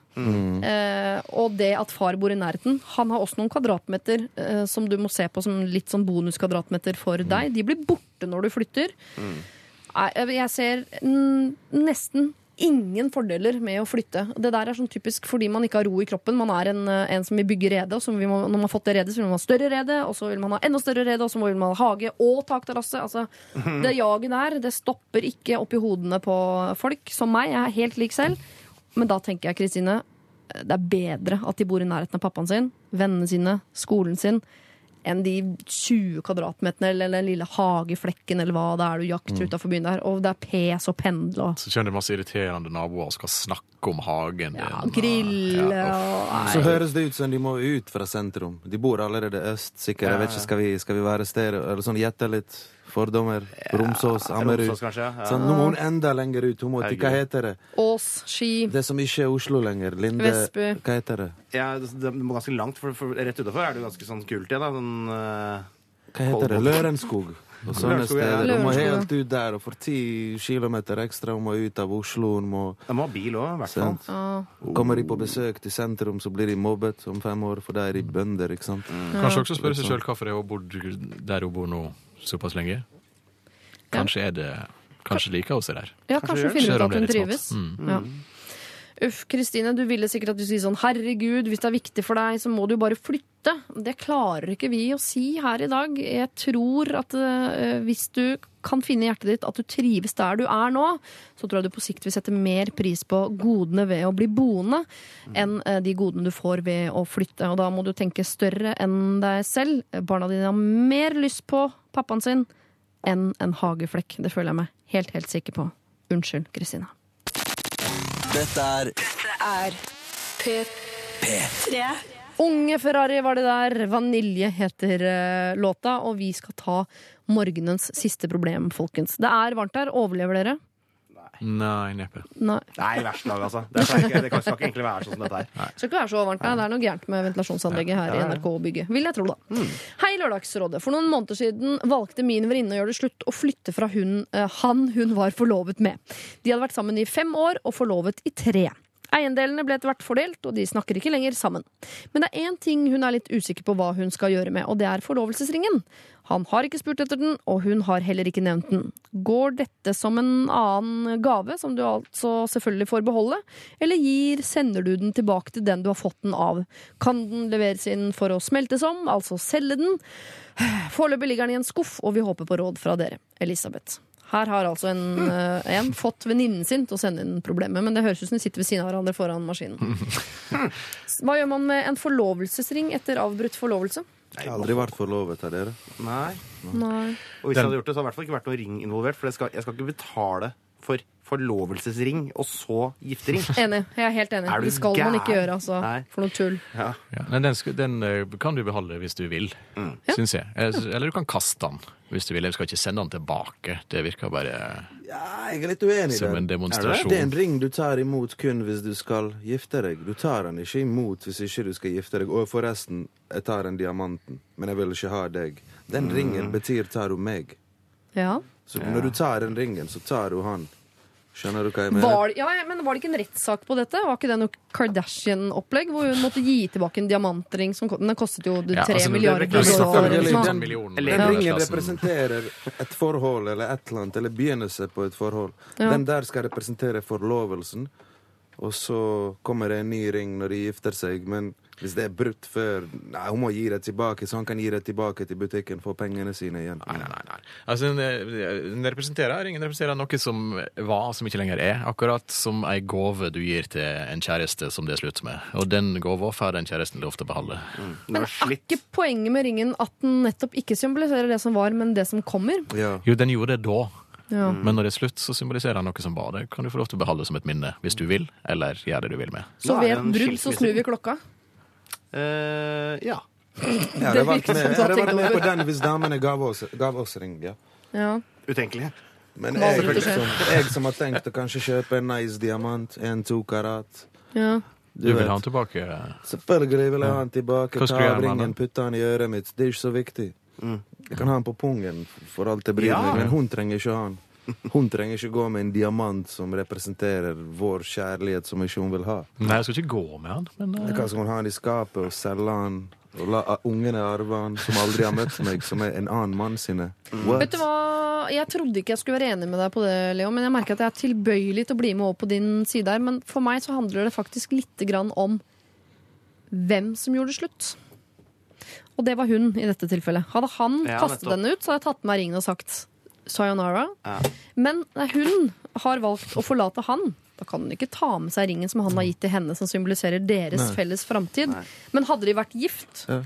Eh, og det at far bor i nærheten Han har også noen kvadratmeter eh, som du må se på som litt sånn bonuskvadratmeter for deg. De blir borte når du flytter. Nei, jeg ser mm, nesten ingen fordeler med å flytte. Det der er sånn typisk fordi man ikke har ro i kroppen. Man er en, eh, en som vil bygge rede, og man, når man har fått det redet, så vil man ha større rede, og så vil man ha enda større rede, og så vil man ha hage og takterrasse. Altså, det jaget der, det stopper ikke oppi hodene på folk som meg. Jeg er helt lik selv. Men da tenker jeg, Kristine, det er bedre at de bor i nærheten av pappaen sin, vennene sine, skolen sin, enn de 20 kvadratmeterne eller den lille hageflekken eller hva det er du jakter Mm. utafor byen der. Og det er pes og pendle og Så kommer det masse irriterende naboer og skal snakke om hagen ja, din. grille Ja, og Så høres det ut som de må ut fra sentrum. De bor allerede øst, sikkert. Jeg vet ikke, Skal vi, skal vi være sted Eller sånn gjette litt fordommer? Romsås, Ammerud. Romsås, kanskje, ja. Sånn, nå må hun enda lenger ut. Hun må til Hva heter det? Ås, Ski, Det som ikke er Oslo lenger. Linde Vestby. Hva heter det? Ja, det, må ganske langt, for, for rett utafor er det jo ganske sånn kult igjen. Da. Sånn, uh, Hva heter det? Lørenskog. Og sånne steder. Hun må helt ut der, og for ti kilometer ekstra hun må ut av Oslo. Hun må må ha bil òg, i hvert fall. Kommer de på besøk til sentrum, så blir de mobbet om fem år, for da er de bønder, ikke sant? Kanskje også spørre seg sjøl hvorfor hun bor der hun bor nå såpass lenge. Kanskje er det Kanskje liker hun seg der. Ja, Kanskje kanskje hun finner ut at hun trives. Mm. Ja. Uff, Kristine, du ville sikkert at du sier sånn Herregud, hvis det er viktig for deg, så må du bare flytte. Det klarer ikke vi å si her i dag. Jeg tror at uh, hvis du kan finne i hjertet ditt at du trives der du er nå, så tror jeg du på sikt vil sette mer pris på godene ved å bli boende enn eh, de godene du får ved å flytte. Og da må du tenke større enn deg selv. Barna dine har mer lyst på pappaen sin enn en hageflekk. Det føler jeg meg helt, helt sikker på. Unnskyld, Kristina. Dette er er P3. Unge Ferrari var det der. Vanilje heter uh, låta, og vi skal ta morgenens siste problem, folkens. Det er varmt her. Overlever dere? Nei, neppe. Nei. Nei, verst lag, altså. Det, er ikke, det kan, skal ikke egentlig være sånn som dette her. Det skal ikke være så varmt. Nei. Det er noe gærent med ventilasjonsanlegget her i NRK-bygget. Vil jeg tro, da. Hei, Lørdagsrådet. For noen måneder siden valgte min venninne å gjøre det slutt å flytte fra hun, eh, han hun var forlovet med. De hadde vært sammen i fem år og forlovet i tre. Eiendelene ble etter hvert fordelt, og de snakker ikke lenger sammen. Men det er én ting hun er litt usikker på hva hun skal gjøre med, og det er forlovelsesringen. Han har ikke spurt etter den, og hun har heller ikke nevnt den. Går dette som en annen gave, som du altså selvfølgelig får beholde, eller gir, sender du den tilbake til den du har fått den av? Kan den leveres inn for å smeltes om, altså selge den? Foreløpig ligger den i en skuff, og vi håper på råd fra dere. Elisabeth. Her har altså en, eh, en fått venninnen sin til å sende inn problemet, men det høres ut som de sitter ved siden av hverandre foran maskinen. Hva gjør man med en forlovelsesring etter avbrutt forlovelse? Jeg har aldri vært forlovet av dere. Nei. Nei. Og hvis jeg hadde gjort det, så hadde det i hvert fall ikke vært noe ring involvert. For jeg skal, jeg skal ikke betale for forlovelsesring og så giftering. Enig. Jeg er helt enig. Er Det skal man ikke gjøre, altså. Nei. For noe tull. Ja. Ja, men den, skal, den eh, kan du beholde hvis du vil, Mm. syns jeg. Eh, Eller du kan kaste den hvis du vil. Jeg skal ikke sende den tilbake. Det virker bare Ja, jeg er litt uenig som en demonstrasjon. Det er en ring du tar imot kun hvis du skal gifte deg. Du tar den ikke imot hvis ikke du skal gifte deg. Og forresten, jeg tar den diamanten, men jeg vil ikke ha deg. Den ringen betyr tar du meg. Ja. Så når du tar den ringen, så tar du han. Skjønner du hva jeg mener? Var, ja, men var det ikke en rettssak på dette? Var ikke det noe Kardashian-opplegg? Hvor hun måtte gi tilbake en diamantring som Den kostet jo Ja, altså, milliarder kroner. Den- Den ringen representerer et forhold eller et eller annet, eller begynnelse på et forhold. Ja. Den der skal representere forlovelsen, og så kommer det en ny ring når de gifter seg. Men hvis det er brutt før Nei, hun må gi det tilbake, så han kan gi det tilbake til butikken, få pengene sine igjen. Nei, nei, nei. nei. Altså, den, eh, representerer, ringen representerer noe som var, som ikke lenger er. Akkurat som ei gave du gir til en kjæreste som det er slutt med. Og den gava får den kjæresten lov til å beholde. Mm. Men er ikke poenget med ringen at den nettopp ikke symboliserer det som var, men det som kommer? Ja. Jo, den gjorde det da. Ja. Men når det er slutt, så symboliserer han noe som var. Det kan du få lov til å beholde som et minne, hvis du vil, eller gjør det du vil med. Så ved et en brudd så snur vi klokka. Eh, ja. Jeg hadde Det vært med, jeg har hadde vært med på den hvis damene gav oss, gav oss ring. Ja. Ja. Utenkelig. Men jeg, hadde som, jeg som har tenkt å kanskje kjøpe en nice diamant, en to karat ja. Du vil vet. ha den tilbake. Selvfølgelig vil jeg ha den tilbake. Ta av ringen, putte den i øret mitt. Det er ikke så viktig. Jeg kan ha den på pungen for alt det bryr Ja. meg, men hun trenger ikke ha den. Hun trenger ikke gå med en diamant som representerer vår kjærlighet som ikke hun vil ha. Nei, jeg skal ikke gå med han. men uh... Hva skal hun ha han i skapet og selge han? Og la ungene arve han som aldri har møtt meg, som er en annen mann sine? What? Vet du hva, jeg trodde ikke jeg skulle være enig med deg på det, Leo, men jeg merker at jeg er tilbøyelig til å bli med over på din side her. Men for meg så handler det faktisk lite grann om hvem som gjorde det slutt. Og det var hun i dette tilfellet. Hadde han Ja, kastet nettopp. den ut, så hadde jeg tatt med meg ringen og sagt sayonara. Ja. Men hun har valgt å forlate han. Da kan hun ikke ta med seg ringen som han har gitt til henne, som symboliserer deres felles framtid. Men hadde de vært gift, Ja.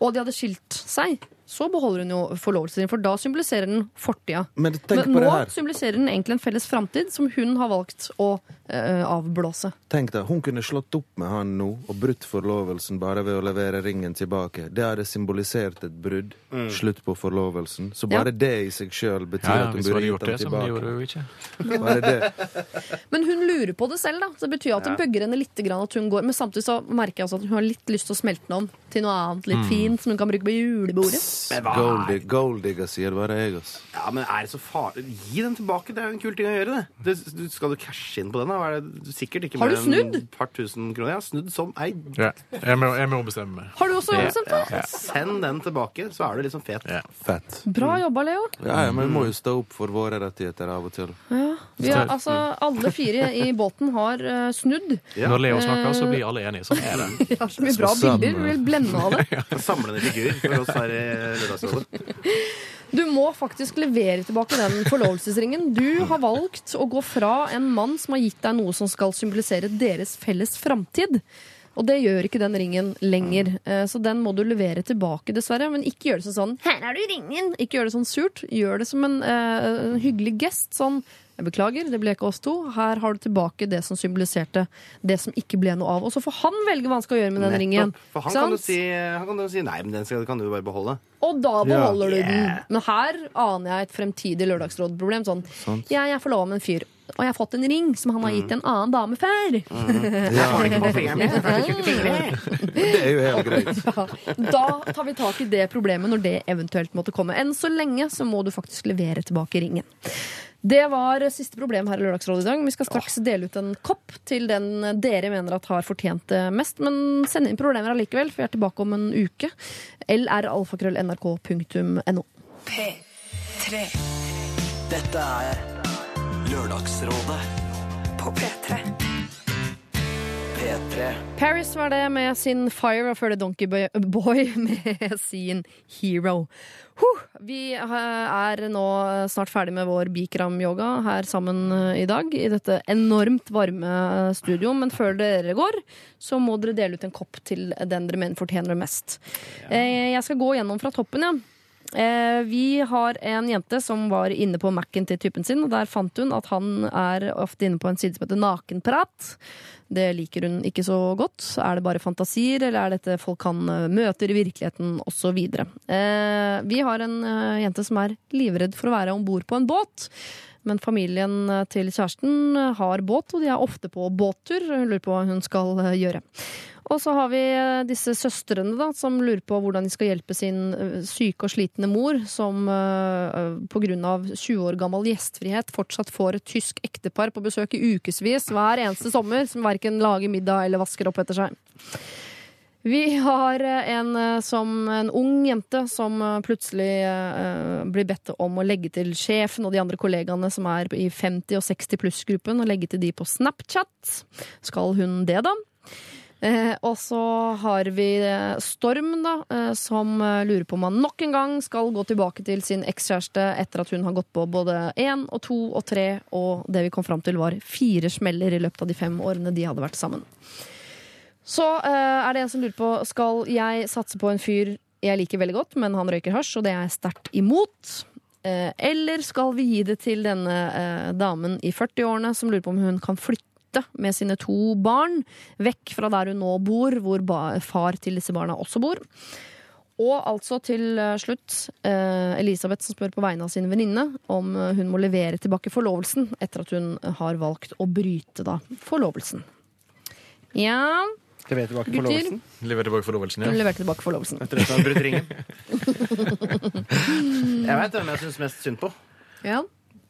og de hadde skilt seg, så beholder hun jo forlovelsen sin, for da symboliserer den fortida. Men Men nå symboliserer den egentlig en felles framtid som hun har valgt å eh, avblåse. Tenk deg, Hun kunne slått opp med han nå og brutt forlovelsen bare ved å levere ringen tilbake. Det hadde symbolisert et brudd. Slutt på forlovelsen. Så bare det i seg sjøl betyr Ja, ja, at hun burde gitt gjorde tilbake. det. Men hun lurer på det selv, da. Så det betyr at det bøgger henne litt at hun går. Men samtidig så merker jeg også at hun har litt lyst til å smelte den om til noe annet litt fint som hun kan bruke på julebordet. Men hva er- Golddig- Golddigger, sier bare jeg, ass. Ja, men er det så farlig? Gi den tilbake. Det er jo en kul ting å gjøre, det. det du, skal du cashe inn på den? da? Hva Er det sikkert ikke Har du mer enn snudd? et par tusen kroner. Jeg har snudd som ei. Ja. Jeg må, jeg må bestemme meg. Har du også ombestemt deg? Send den tilbake, så er du liksom fet. Ja. Fett. Bra jobba, Leo. Ja, ja, men vi må jo stå opp for våre rettigheter av og til. Vi har, altså, alle fire i båten har eh, snudd. Ja. Når Leo snakker, så blir alle enige. Sånn er det. Vi har så mye bra bilder. Vi vil blende av det. Samlende figur for oss her i Lørdagsrådet. Du må faktisk levere tilbake den forlovelsesringen. Du har valgt å gå fra en mann som har gitt deg noe som skal symbolisere deres felles framtid. Og det gjør ikke den ringen lenger. Eh, Så den må du levere tilbake, dessverre. Men ikke gjør det sånn 'Her er du ringen!' Ikke gjør det sånn surt. Gjør det som en, eh, en hyggelig gest. Sånn 'Jeg beklager, det ble ikke oss to. Her har du tilbake det som symboliserte det som ikke ble noe av.' Og så får han velge hva han skal gjøre med den ringen. For han kan, si, han kan jo si nei, men den skal, kan du bare beholde. Og da beholder du den. Men her aner jeg et fremtidig Lørdagsrådproblem. Sånn, jeg er forlova med en fyr, og jeg har fått en ring som han har gitt en annen dame før. Det er jo helt greit. Da tar vi tak i det problemet når det eventuelt måtte komme. Enn så lenge så må du faktisk levere tilbake ringen. Det var siste problem her i Lørdagsrådet i dag. Vi skal straks dele ut en kopp til den dere mener at har fortjent det mest. Men send inn problemer allikevel, for vi er tilbake om en uke. lralfakrøll.nrk.no. P3. Dette er Lørdagsrådet på P3. P3. Paris var det med sin Fire, og før det Donkey Boy- med sin Hero. Huh, vi eh, er nå snart ferdig med vår Bikram-yoga her sammen eh, i dag, i dette enormt varme studio. Men før dere går, så må dere dele ut en kopp til den dere mener fortjener det mest. Ja. Jeg skal gå gjennom fra toppen, ja. Eh, vi har en jente som var inne på Mac-en til typen sin, og der fant hun at han er ofte inne på en side som heter Nakenprat. Det liker hun ikke så godt. Er det bare fantasier, eller er dette folk han eh, møter i virkeligheten, osv. Eh, vi har en eh, jente som er livredd for å være om bord på en båt. Men familien til kjæresten har båt, og de er ofte på båttur. Hun lurer på hva hun skal gjøre. Og så har vi eh, disse søstrene da, som lurer på hvordan de skal hjelpe sin eh, syke og slitne mor, som uh, pga. 20 år gammel gjestfrihet fortsatt får et tysk ektepar på besøk i ukevis hver eneste sommer, som verken lager middag eller vasker opp etter seg. Vi har eh, en, eh, som, en ung jente som eh, plutselig eh, blir bedt om å legge til sjefen og de andre kollegaene som er i 50- og 60 pluss-gruppen, og legge til de på Snapchat. Skal hun det, da? Eh, og så har vi eh, Storm, da, eh, som eh, lurer på om han nok en gang skal gå tilbake til sin ekskjæreste etter at hun har gått på både én og to og tre, og det vi kom fram til var fire smeller i løpet av de fem årene de hadde vært sammen. Så eh, er det en som lurer på Skal jeg satse på en fyr jeg liker veldig godt, men han røyker hasj, og det er jeg sterkt imot. Eh, eller skal vi gi det til denne damen i 40-årene som lurer på om hun kan flytte med sine to barn vekk fra der hun nå bor, hvor ba far til disse barna også bor. Og altså til eh, slutt eh, Elisabeth som spør på vegne av sin venninne om eh, hun må levere tilbake forlovelsen etter at hun har valgt å bryte da forlovelsen. Ja, Levere tilbake Gutter? forlovelsen Levere tilbake forlovelsen, ja. leverte tilbake forlovelsen. etter at hun har brutt ringen. Jeg veit hvem jeg syns mest synd på. Ja.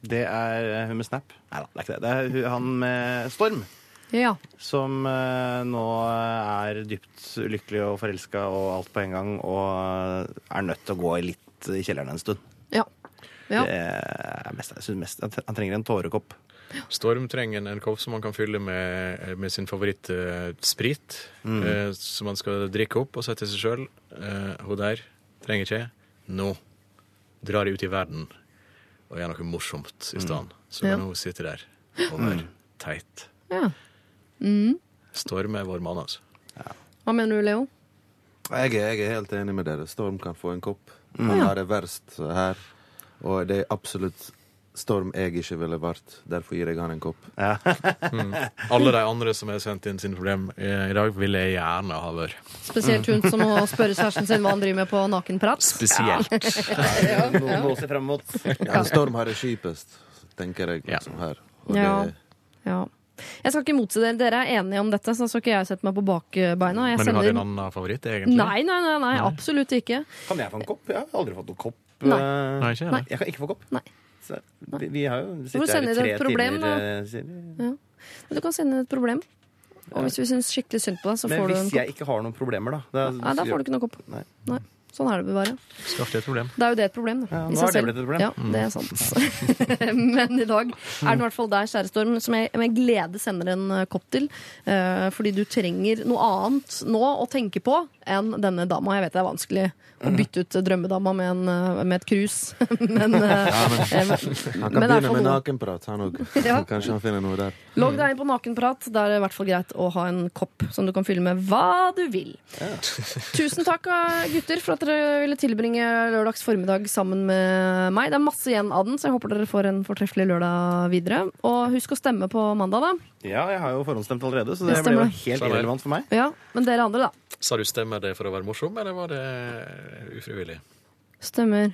Det er eh, hun med Snap. Nei da, det er ikke det. Det er han med Storm. ja. Som eh, nå er dypt ulykkelig og forelska og alt på en gang, og er nødt til å gå litt i kjelleren en stund. Ja. Ja. Det er mest, jeg synes mest, han trenger en tårekopp. Storm trenger en kopp som han kan fylle med, med sin favorittsprit. Mm. Eh, som han skal drikke opp og sette seg sjøl. Eh, hun der trenger ikke. Nå drar jeg ut i verden og gjør noe morsomt i stedet. Så Ja. kan hun sitte der og være teit. Ja. Mm. Storm er vår mann, altså. Hva mener du, Leo? Jeg er, jeg er helt enig med dere. Storm kan få en kopp. Mm. Han har det verst her. Og det er absolutt Storm jeg ikke ville vært. Derfor gir jeg han en kopp. Alle de andre som har sendt inn sine problem i dag, ville jeg gjerne ha vært. Spesielt hun som må spørre kjæresten sin hva han driver med på nakenprat. Spesielt. Noe å se frem mot. Ja, Storm har det kjipest, tenker jeg. Liksom, her. Og Ja. det, Ja. Jeg skal ikke motsi dere. Dere er enige om dette, så skal ikke jeg sette meg på bakbeina. Jeg Men du sender- hadde en annen favoritt, egentlig? Nei, nei, nei, nei, absolutt ikke. Kan jeg få en kopp? Jeg har aldri fått noen kopp. Nei. eh, Nei, ikke Nei. Jeg kan ikke få kopp. Nei. Så, vi, vi har jo sittet her i tre problem, timer. eh, Siri. Du kan sende et problem. Og hvis vi syns skikkelig synd på deg, så Men får du en hvis jeg ikke har noen problemer, da da, Nei, da får du ikke noe kopp. Nei. Nei. Sånn er det bare. Skaff deg et problem. Det er jo det et problem. Da, Ja, nå har det blitt et problem. Ja, det er sant. Men i dag er det i hvert fall deg, kjære Storm, som jeg med glede sender en eh, kopp til. Eh, fordi du trenger noe annet nå å tenke på enn denne dama. Jeg vet det er vanskelig å bytte ut drømmedama med, en, eh, med et krus, men, eh, men, han kan det begynne med noe. nakenprat, han òg. Ja. Kanskje han finner noe der. Logg deg inn på Nakenprat. Da er det i hvert fall greit å ha en kopp som du kan fylle med hva du vil. Tusen takk, gutter, for at dere ville tilbringe lørdags formiddag sammen med meg. Det er masse igjen av den, så jeg håper dere får en fortreffelig lørdag videre. Og husk å stemme på mandag, da. Ja, jeg har jo forhåndsstemt allerede, så det ble jo helt irrelevant for meg. Ja, Men dere andre, da. Sa du stemmer det for å være morsom, eller var det ufrivillig? Stemmer.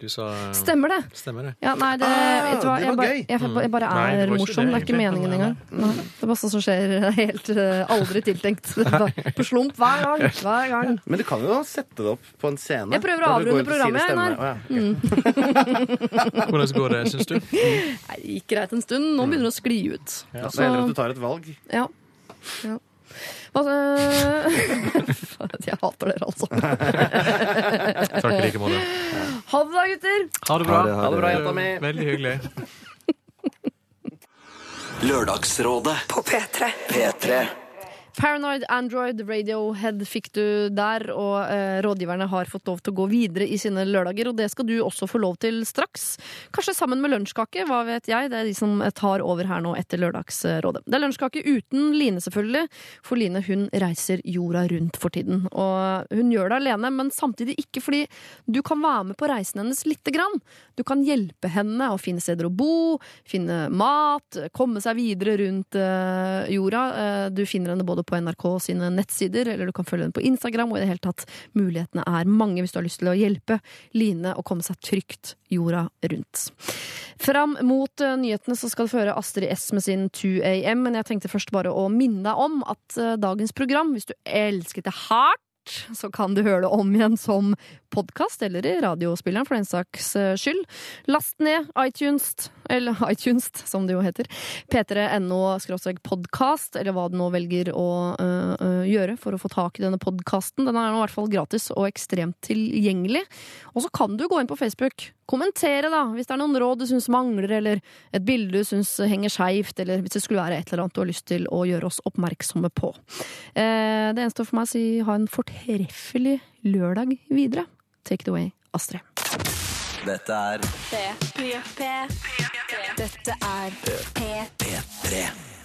Du sa Stemmer det? Stemmer det. Ja, nei, det, Ah, vet du hva? det Jeg, var bare, gøy. jeg, jeg bare Nei, det er var ikke morsom. det, Det er ikke egentlig. meningen engang. Nei, det er bare sånn som skjer helt eh, aldri tiltenkt. Bare På slump hver gang. Hver gang. Men du kan jo sette det opp på en scene. Jeg prøver å du avrunde ut og sier programmet, stemme. Einar. Å, ja. Hvordan går det, syns du? Nei, det gikk greit en stund. Nå begynner det å skli ut. Ja, Så det heller at du tar et valg. Ja. ja. Jeg hater dere, altså. Takk i like måte. Ha det da, gutter! Ha det bra. Ha det, ha det. bra, jenta mi. Veldig hyggelig. Lørdagsrådet På P3. P3 Paranoid Android Radiohead fikk du der, og eh, rådgiverne har fått lov til å gå videre i sine lørdager, og det skal du også få lov til straks. Kanskje sammen med lunsjkake, hva vet jeg. Det er de som tar over her nå etter Lørdagsrådet. Det er lunsjkake uten Line, selvfølgelig, for Line hun reiser jorda rundt for tiden. Og hun gjør det alene, men samtidig ikke fordi du kan være med på reisen hennes lite grann. Du kan hjelpe henne å finne steder å bo, finne mat, komme seg videre rundt eh, jorda. Eh, du finner henne både på NRK sine nettsider, eller du kan følge henne på Instagram, og i det hele tatt mulighetene er mange hvis du har lyst til å hjelpe Line å komme seg trygt jorda rundt. Fram mot eh, nyhetene så skal du føre Astrid S med sin 2AM, men jeg tenkte først bare å minne deg om at dagens program, hvis du elsket det hardt, så kan du høre det om igjen som podkast, eller i radiospilleren for den saks eh, skyld. Last ned iTunes, eller iTunes, som det jo heter. p3.no podkast, eller hva du nå velger å øh, gjøre for å få tak i denne podkasten. Den er nå i hvert fall gratis og ekstremt tilgjengelig. Og så kan du gå inn på Facebook. Kommentere, da, hvis det er noen råd du syns mangler, eller et bilde du syns henger skeivt, eller hvis det skulle være et eller annet du har lyst til å gjøre oss oppmerksomme på. Eh, det eneste for meg å si ha en fortreffelig lørdag videre. Take it away, Astrid. Dette er Dette er P3. P3